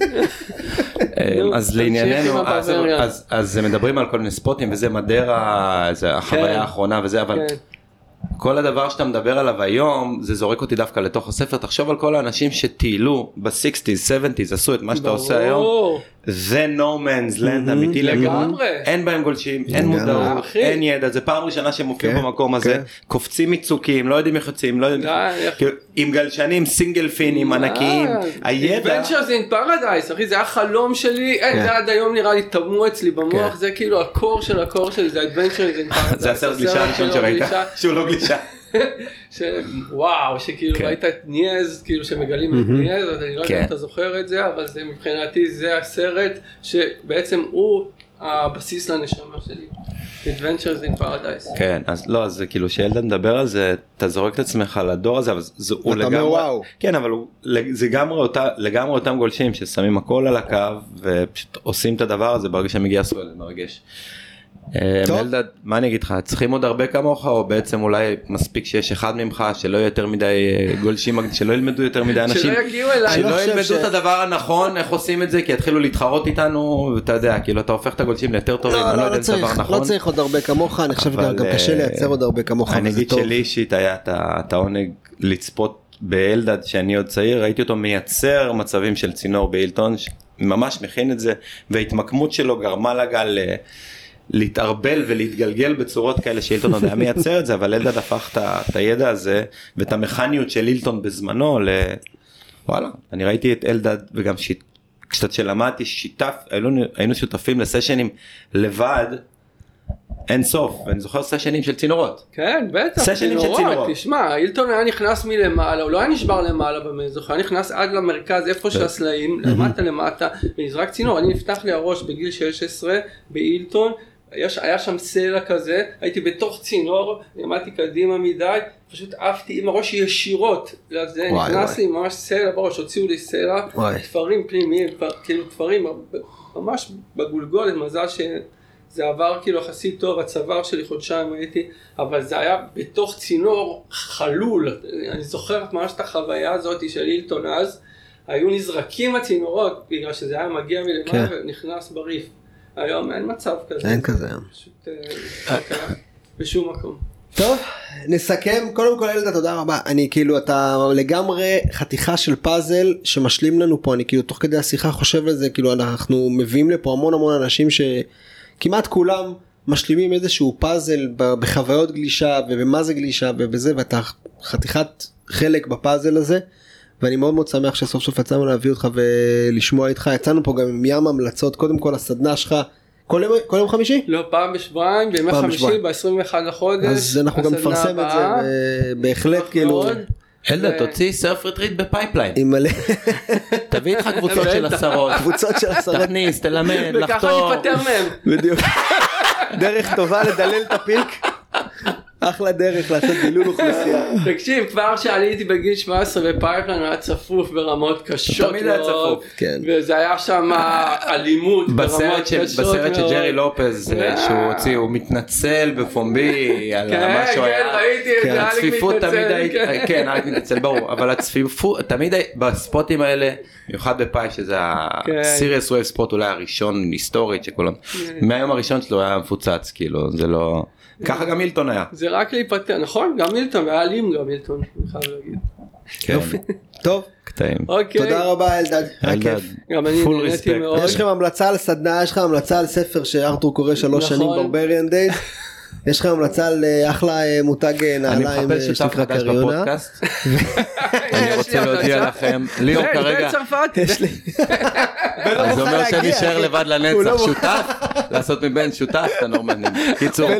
אה, נו, אז לענייננו, אז מדברים על כל מיני ספוטים וזה מדרה, זה כן. החוויה האחרונה וזה, אבל כן. כל הדבר שאתה מדבר עליו היום זה זורק אותי דווקא לתוך הספר תחשוב על כל האנשים שטיילו ב-60's 70's עשו את מה שאתה עושה היום ברור. זה no man's land אמיתי לגמרי. אין בהם גולשים אין. מודעות. אין ידע זה פעם ראשונה שהם מופיעים כן, במקום הזה כן. קופצים מצוקים לא יודעים איך יוצאים לא יודעים כאילו, עם גלשנים סינגל פינים ענקיים הידע Adventures in Paradise, אחי, זה היה חלום שלי, אין, כן. זה עד היום נראה לי טמוע אצלי במוח. זה כאילו הקור של הקור שלי, זה Adventures in Paradise. זה הסרט גלישה הראשון שראית גלישה, שהוא לא גלישה ש- וואו, שכאילו כן. ראית את ניאז, כאילו שמגלים את ניאז, אז אני לא יודע כן. אם אתה זוכר את זה, אבל זה מבחינתי זה הסרט שבעצם הוא הבסיס לנשמה שלי. Adventures in Paradise. כן אז לא אז זה כאילו שאלדן מדבר על זה אתה זורק את עצמך לדור הזה אבל זה הוא ואתה אומר, לגמרי וואו. כן אבל הוא זה לגמרי אותה לגמרי אותם גולשים ששמים הכל על הקו ופשוט עושים את הדבר הזה ברגע שהם הגיע סואל זה מרגש. אה. אלדד מה אני אגיד לך צריכים עוד הרבה כמוך או בעצם אולי מספיק שיש אחד ממך שלא יהיה יותר מדי אה, גולשים שלא ילמדו יותר מדי אנשים שלא יגיעו אליי. לא שלא ילמדו את הדבר הנכון איך עושים את זה כי יתחילו להתחרות איתנו ואתה יודע כאילו אתה הופך את הגולשים ליותר טובים לא, אני לא לא, יודע לא אם זה דבר צריך, נכון. לא צריך עוד הרבה כמוך, אני חושב שגם גם קשה אה, לייצר עוד הרבה כמוך, אני אגיד. שלי אישית היה את העונג לצפות באלדד שאני עוד צעיר ראיתי אותו מייצר מצבים של צינור באילטון ש- ממש מכין את זה וההתמקמות שלו גרמה לגל אה, להתערבל ולהתגלגל בצורות כאלה שאילטון עוד היה מייצר את זה אבל אלדד הפך את את הידע הזה ואת המכניות של אילטון בזמנו ל... וואלה אני ראיתי את אלדד וגם שהת- קצת שלמדתי שיתף היינו, היינו שותפים לסשנים לבד אין סוף ואני זוכר סשנים של צינורות. כן, בטח, סשנים של צינורות. תשמע, אילטון היה נכנס מלמעלה, הוא לא היה נשבר למעלה במזח, היה נכנס עד למרכז, איפה שהסלעים, למטה למטה, ונזרק צינור, אני נפתח לי הראש בגיל 16 באילטון, יש, היה שם סלע כזה, הייתי בתוך צינור, עמדתי קדימה מדי, פשוט עפתי עם הראש ישירות לזה, וואי, נכנס וואי. לי ממש סלע בראש, הוציאו לי סלע, וואי. תפרים פנימיים, כאילו תפרים ממש בגולגולת, מזל שזה עבר כאילו יחסית טוב, הצוואר שלי חודשיים הייתי, אבל זה היה בתוך צינור חלול, אני זוכר ממש את החוויה הזאת של אילטון אז, היו נזרקים הצינורות בגלל שזה היה מגיע מלמעלה כן. ונכנס בריף. היום אין מצב כזה. אין כזה היום. פשוט אה, בשום מקום. טוב, נסכם. קודם כל אלדה, תודה רבה. אני כאילו, אתה לגמרי חתיכה של פאזל שמשלים לנו פה. אני כאילו, תוך כדי השיחה חושב על זה, כאילו, אנחנו מביאים לפה המון המון אנשים שכמעט כולם משלימים איזשהו פאזל בחוויות גלישה ובמה זה גלישה ובזה, ואתה חתיכת חלק בפאזל הזה. ואני מאוד מאוד שמח שסוף סוף יצאנו להביא אותך ולשמוע איתך יצאנו פה גם עם ים המלצות קודם כל הסדנה שלך כל יום, כל יום חמישי לא, פעם בשבועיים, בימי פעם חמישי, בשבועיים. ב-21 לחודש. אז אנחנו גם נפרסם את זה הבאה. ובהחלט נשמח כאילו. אלדד ו- תוציא surf retreat בפייפליין עם מלא תביא איתך קבוצות של עשרות קבוצות של עשרות תכניס תלמד וככה לחתור ניפטר מהם. בדיוק דרך טובה לדלל את ה peak אחלה דרך לעשות דילול אוכלוסייה תקשיב, כבר כשעליתי בגיל 17 בפייפליין היה צפוף ברמות קשות תמיד היה מאוד. צפוף. כן. וזה היה שם אלימות ברמות קשות בסרט של מאוד. ג'רי לופז אה, אה. שהוא הוציא הוא מתנצל בפומבי על כן, מה שהוא כן, היה. ראיתי את כן, זה, הצפיפות מתנצל, כן. כן, אריק מתנצל ברור, אבל הצפיפות תמיד בספוטים האלה, במיוחד בפייפ שזה כן. ה serious wave spot אולי הראשון היסטורית שכולם, מהיום הראשון שלו היה מפוצץ כאילו זה לא, ככה גם מילטון היה. זה רק להיפטר, נכון? גם מילטון, והיה אלים גם מילטון, אני חייב להגיד. כן, יופי טוב קטעים. אוקיי. תודה רבה אלדד היה אלדד. גם אני full נהניתי respect. מאוד. יש לכם המלצה על סדנה יש לך המלצה על ספר שארתור קורא שלוש נכון. שנים Barbarian Days יש לך המלצה על אה, אחלה אה, מותג אה, אני נעליים מחפש שותף שנקרא חדש קריונה אני רוצה להודיע. לכם, ליאור כרגע, בן צרפת. יש לי אז זה אומר שאני אשאר. לבד לנצח לא. שותף, לעשות מבן שותף את הנורמנים. קיצור,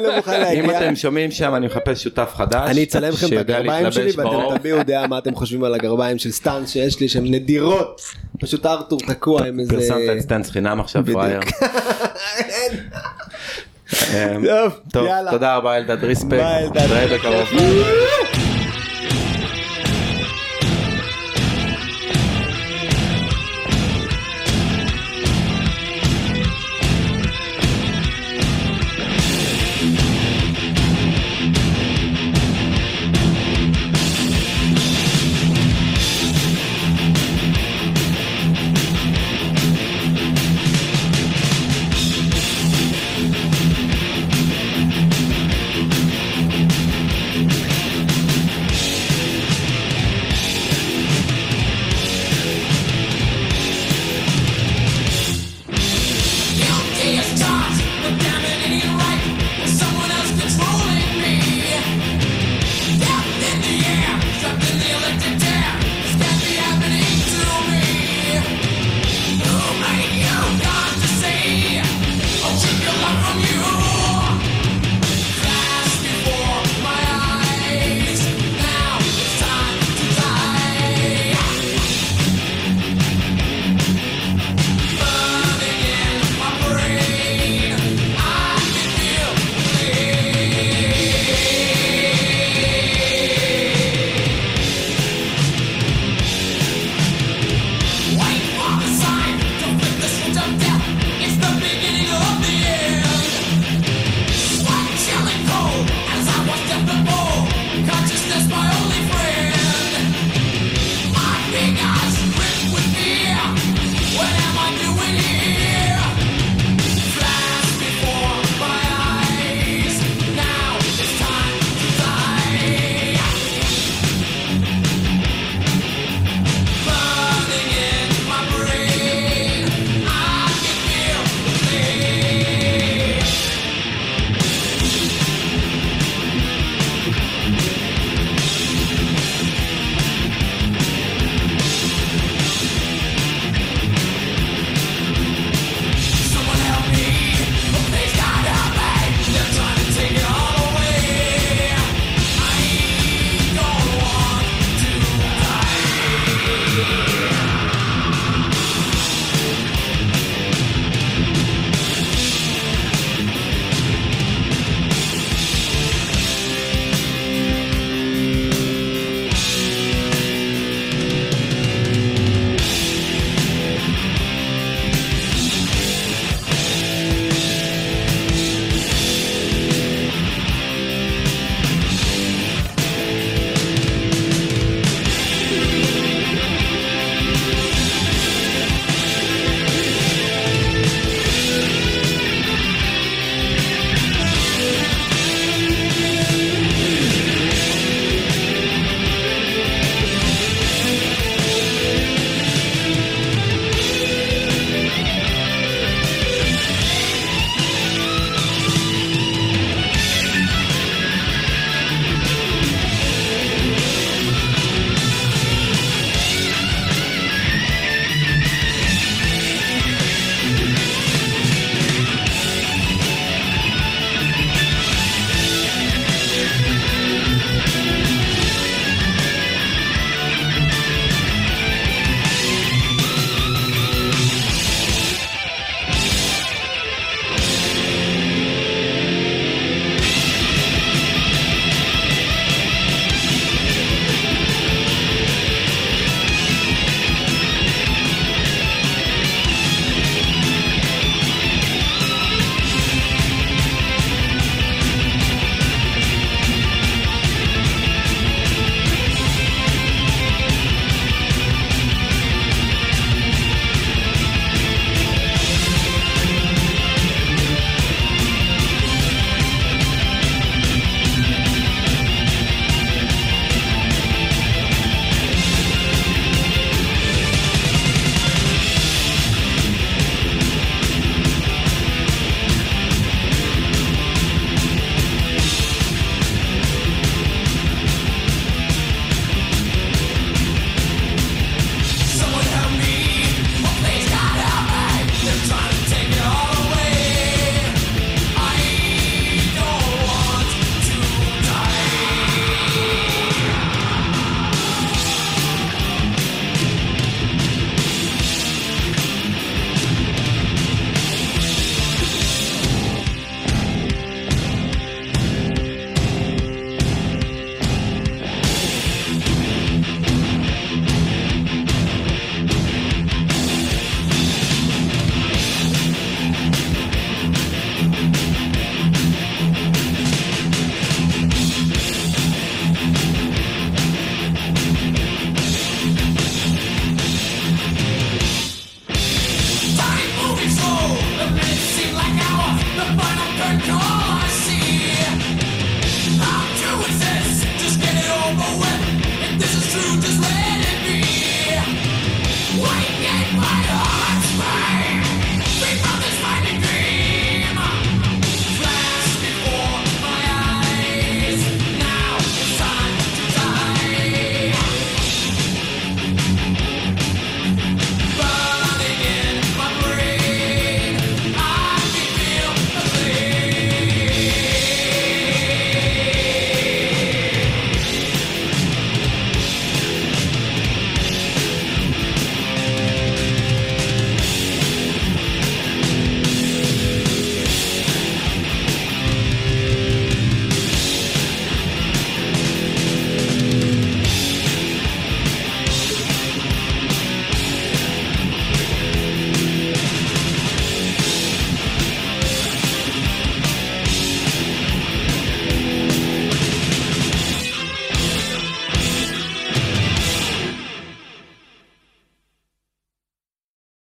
אם. אתם שומעים שם אני מחפש שותף חדש, אני אצלם לכם את הגרביים שלי. ואתם תביעו דעה מה אתם חושבים על הגרביים של Stance שיש לי שהן נדירות פשוט ארתור תקוע עם איזה פרסמת את Stance חינם עכשיו. פראייר. אמ, טוב. תודה רבה אלדד respect, ביי, אלדד. נתראה בקרוב.